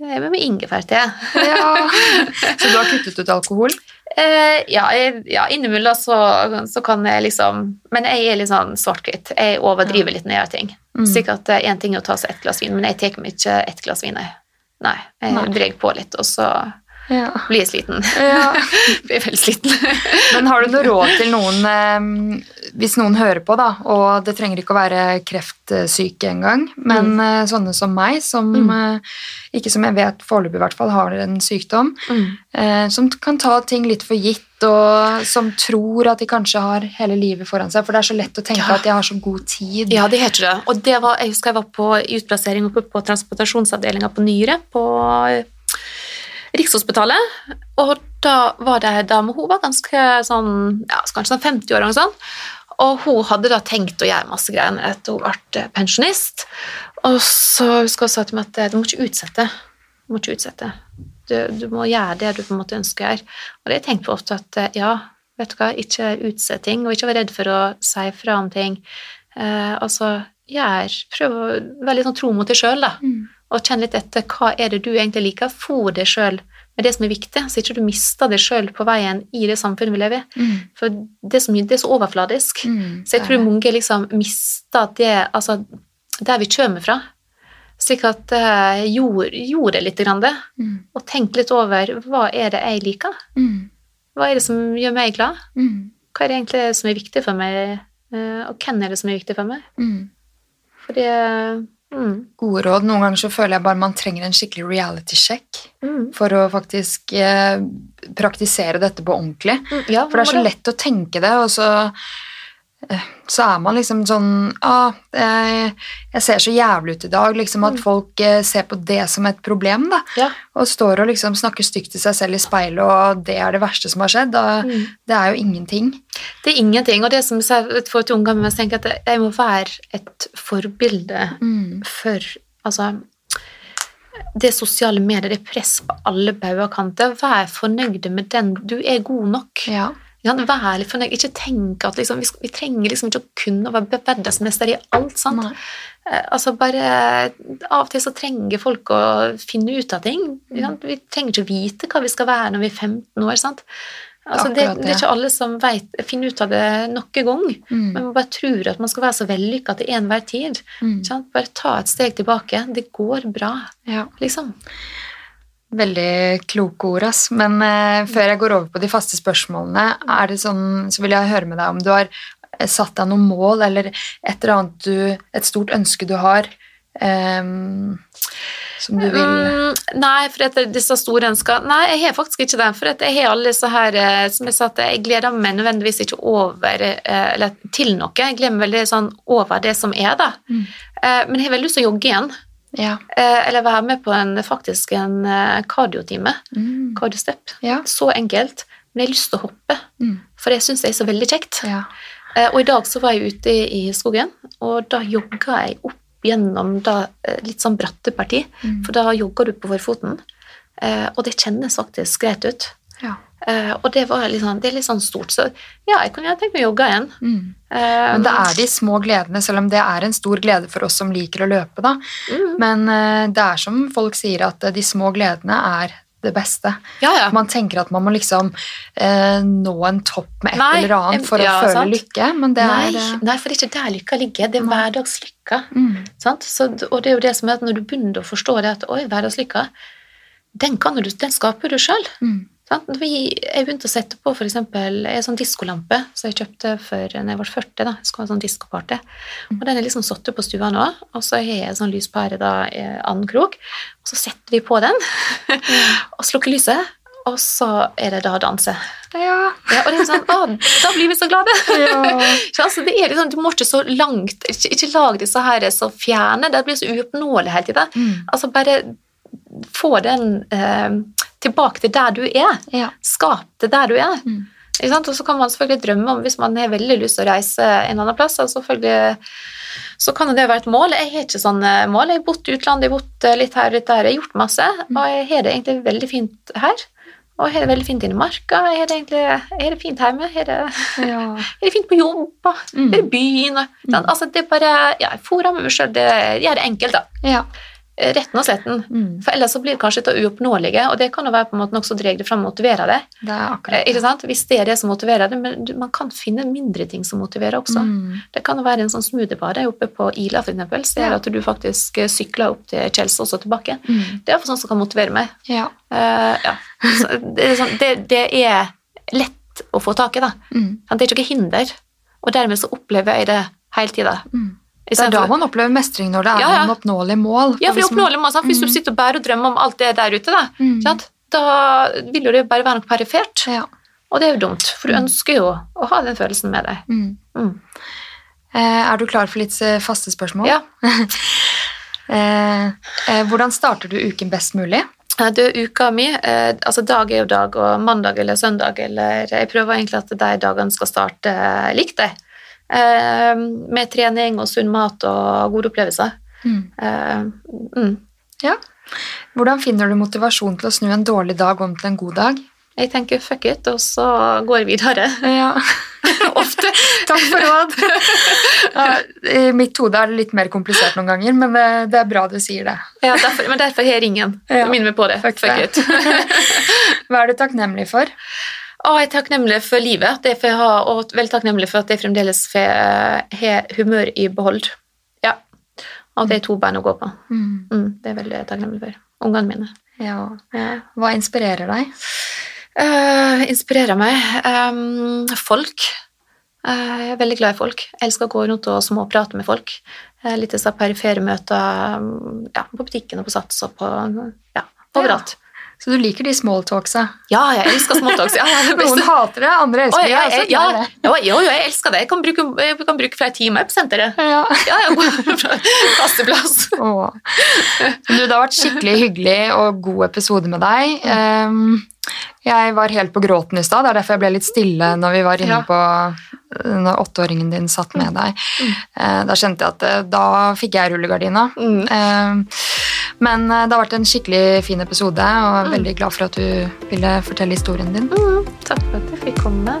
det er med ingefærte. ja. Så du har kuttet ut alkohol? Eh, ja, jeg, ja, innimellom så, så kan jeg liksom Men jeg er litt sånn svart-hvitt. Jeg overdriver litt når jeg gjør ting. Mm. Sikkert én ting er å ta seg ett glass vin, men jeg tar meg ikke ett glass vin. jeg. Nei, jeg drar på litt, og så Ja. blir sliten. ja. blir veldig sliten. Men har du noe råd til noen eh, Hvis noen hører på, da, og det trenger ikke å være kreftsyke engang, men mm. sånne som meg, som Mm. eh, ikke som jeg vet foreløpig i hvert fall har en sykdom, Mm. eh, som kan ta ting litt for gitt, og som tror at de kanskje har hele livet foran seg, for det er så lett å tenke Ja. at de har så god tid. Ja, det heter det. Og det var, jeg husker jeg var på utplassering oppe på transportasjonsavdelinga på Nyre på eh, Rikshospitalet. Og da var det dame, hun var ganske sånn, ja, kanskje sånn 50 år eller. Og hun hadde da tenkt å gjøre masse greier etter hun ble pensjonist. Og så husker hun sa til meg at du må ikke utsette. Du må ikke utsette. Du, du må gjøre det du på en måte ønsker å gjøre. Og det har jeg på ofte at eh, ja, vet du hva, ikke utsett ting, og ikke være redd for å si fra om ting. Eh, altså, gjør Prøv å være litt sånn tro mot deg sjøl, da. Mm. Og kjenn litt etter hva er det du egentlig liker. Fôr deg sjøl med det som er viktig, så ikke du mister deg sjøl på veien i det samfunnet vi lever i. Mm. For det er mye, det er så overfladisk. Mm. Så jeg tror mange liksom mister det Altså, der vi kommer fra. Slik at uh, gjorde, gjorde det litt, grann det, Mm. og tenk litt over hva er det jeg liker? Mm. Hva er det som gjør meg glad? Mm. Hva er det egentlig som er viktig for meg, uh, og hvem er det som er viktig for meg? Mm. For det mm, Gode råd. Noen ganger så føler jeg bare man trenger en skikkelig reality check mm, for å faktisk eh, praktisere dette på ordentlig. mm, Ja, For det er så lett å tenke det, og så, så er man liksom sånn ah, jeg, jeg ser så jævlig ut i dag. Liksom at Mm. folk eh, ser på det som et problem, da. Ja. Og står og liksom snakker stygt til seg selv i speilet, og det er det verste som har skjedd. og Mm. Det er jo ingenting. Det er ingenting. Og det som får et ungene mine, tenker at jeg må være et forbilde Mm. for Altså det sosiale medier, det er press på alle bauger kanter. Vær fornøyd med den. Du er god nok. Ja. Ja, vær litt fornøyd. Ikke tenk at liksom, vi, vi trenger liksom ikke å kunne være verdensmester i alt. sant? Nei. Eh, Altså bare, Av og til så trenger folk å finne ut av ting. Mm. Vi trenger ikke å vite hva vi skal være når vi er 15 år. sant? Altså, det, det er ikke alle som vet, finner ut av det noen gang. Mm. Men man bare tror at man skal være så vellykka til enhver tid. Mm. Bare ta et steg tilbake. Det går bra, Ja. liksom. Veldig kloke ord, ass. Men eh, før jeg går over på de faste spørsmålene, er det sånn, så vil jeg høre med deg om du har eh, satt deg noen mål, eller et eller annet du Et stort ønske du har eh, som du vil Mm, nei, for at disse store ønskene Nei, jeg har faktisk ikke det. For jeg har alle disse her eh, Som jeg sa, at jeg gleder meg nødvendigvis ikke over eh, Eller til noe. Jeg gleder meg veldig sånn over det som er, da. Mm. Eh, Men jeg har veldig lyst til å jogge igjen. Ja. Eh, Eller være med på en, faktisk en eh, kardiotime. Mm. Kardiostep. Ja. Så enkelt. Men jeg har lyst til å hoppe, Mm. for det syns jeg er så veldig kjekt. ja. Eh, Og i dag så var jeg ute i skogen, og da jogga jeg opp gjennom da, litt sånn bratte parti, Mm. for da jogger du på forfoten, og det kjennes faktisk greit ut. Ja. Uh, Og det, sånn, det er litt sånn stort, så ja, jeg kunne tenkt meg å jogge igjen. Mm. Uh, Men det er de små gledene, selv om det er en stor glede for oss som liker å løpe. da. mm, Men uh, det er som folk sier, at de små gledene er det beste. Ja, ja. Man tenker at man må liksom nå en topp med et Nei, eller annet for ja, å føle sant. lykke, men det nei, er nei, for det er ikke der lykka ligger, det er hverdagslykka. mm, Så, og det er jo det som er at når du begynner å forstå det at oi, hverdagslykka, den, du, den skaper du sjøl. mm, Jeg begynte å sette på eksempel, en sånn diskolampe som jeg kjøpte for når jeg var 40. da, jeg skulle ha sånn diskoparty. Og Den er liksom satt opp på stua nå, og så har jeg en sånn lyspære da, i annen krok. Og så setter vi på den og slukker lyset, og så er det da å danse. Ja. Ja, og det er sånn, å, Da blir vi så glade! Ja. altså, det er liksom, Du må ikke så langt, ikke, ikke lag disse her så fjerne, det blir så uoppnåelig hele tida. Mm, Altså bare få den eh, tilbake til der du er. ja. Skap det der du er. Mm. Og så kan man selvfølgelig drømme om, hvis man har veldig lyst til å reise en annen plass, altså så kan det være et mål. Jeg har ikke sånne mål. Jeg har bodd i utlandet, jeg har bodd eh, litt her og litt der, jeg har gjort masse, og jeg har det egentlig veldig fint her. Og jeg har det veldig fint inne i marka, jeg har det egentlig jeg har det fint hjemme, jeg har det, ja. jeg det fint på jobb, Mm. jeg har det byen. Og, mm. Altså, det er bare, ja, jeg fôrer meg selv, det gjør det enkelt da. ja. Retten og sletten. Mm. For ellers så blir det kanskje det uoppnåelige, og det kan jo være på en måte noe som drar det fram og motiverer det. Det er Eh, Ikke sant? Hvis det er det som motiverer det, men man kan finne mindre ting som motiverer også. Mm. Det kan jo være en sånn smoothiebar oppe på Ila, eksempel, så det at du faktisk eh, sykler opp til Chelsea og så tilbake. Mm. Det er iallfall sånn som kan motivere meg. Ja. Uh, ja. så det, er sånn, det, det er lett å få tak i, da. Mm. Det er ikke noe hinder, og dermed så opplever jeg det hele tida. Mm. Det er da man opplever mestring, når det er Ja, ja. en oppnåelig mål. Ja, for det er man- oppnåelig mål, sant? Hvis du Mm. sitter og bare og drømmer om alt det der ute, da, Mm. sant? da vil jo det bare være noe perifert. Ja. Og det er jo dumt, for du Mm. ønsker jo å ha den følelsen med deg. Mm. Mm. Eh, er du klar for litt eh, faste spørsmål? Ja. Eh, hvordan starter du uken best mulig? Du, uka mi, altså dag er jo dag, og mandag eller søndag, eller jeg prøver egentlig at de dagene skal starte likt, det. Eh, med trening og sunn mat og gode opplevelser. Mm. Eh, mm. Ja. Hvordan finner du motivasjon til å snu en dårlig dag om til en god dag? Jeg tenker fuck it, og så går vi videre. Ja. Ofte. Takk for råd. Ja, I mitt hode er det litt mer komplisert noen ganger, men det, det er bra du sier det. Ja, derfor, men derfor har jeg ringen. Ja. Minn meg på det. Fuck Fuck, it. Hva er du takknemlig for? Å, jeg er takknemlig for livet, har, og veldig takknemlig for at jeg fremdeles har humør i behold. Ja. Og det er to bein å gå på. Mm, det er veldig takknemlig for. Ungene mine. Ja. Ja. Hva inspirerer deg? Uh, inspirerer meg. um, folk. Uh, jeg er veldig glad i folk. Jeg elsker å gå rundt og småprate med folk. Uh, litt disse perifere møter um, ja, på butikken og på Sats og på ja, overalt. Så du liker de smalltalksa? Ja, jeg elsker smalltalks. Ja, Noen hater det, andre elsker det. ja, Jeg det. ja, jo, jo, jeg elsker det. Jeg kan bruke, jeg kan bruke flere timer på senteret. Ja. Ja, ja, fra kasteplass. Du, det har vært skikkelig hyggelig og god episode med deg. Um, jeg var helt på gråten i stad, det er derfor jeg ble litt stille når vi var inne på når åtteåringen din satt med deg. Eh, Da kjente jeg at eh, da fikk jeg rullegardina. Mm. Men eh, det har vært en skikkelig fin episode, og jeg er veldig glad for at du ville fortelle historien din. Mm, takk for at jeg fikk komme.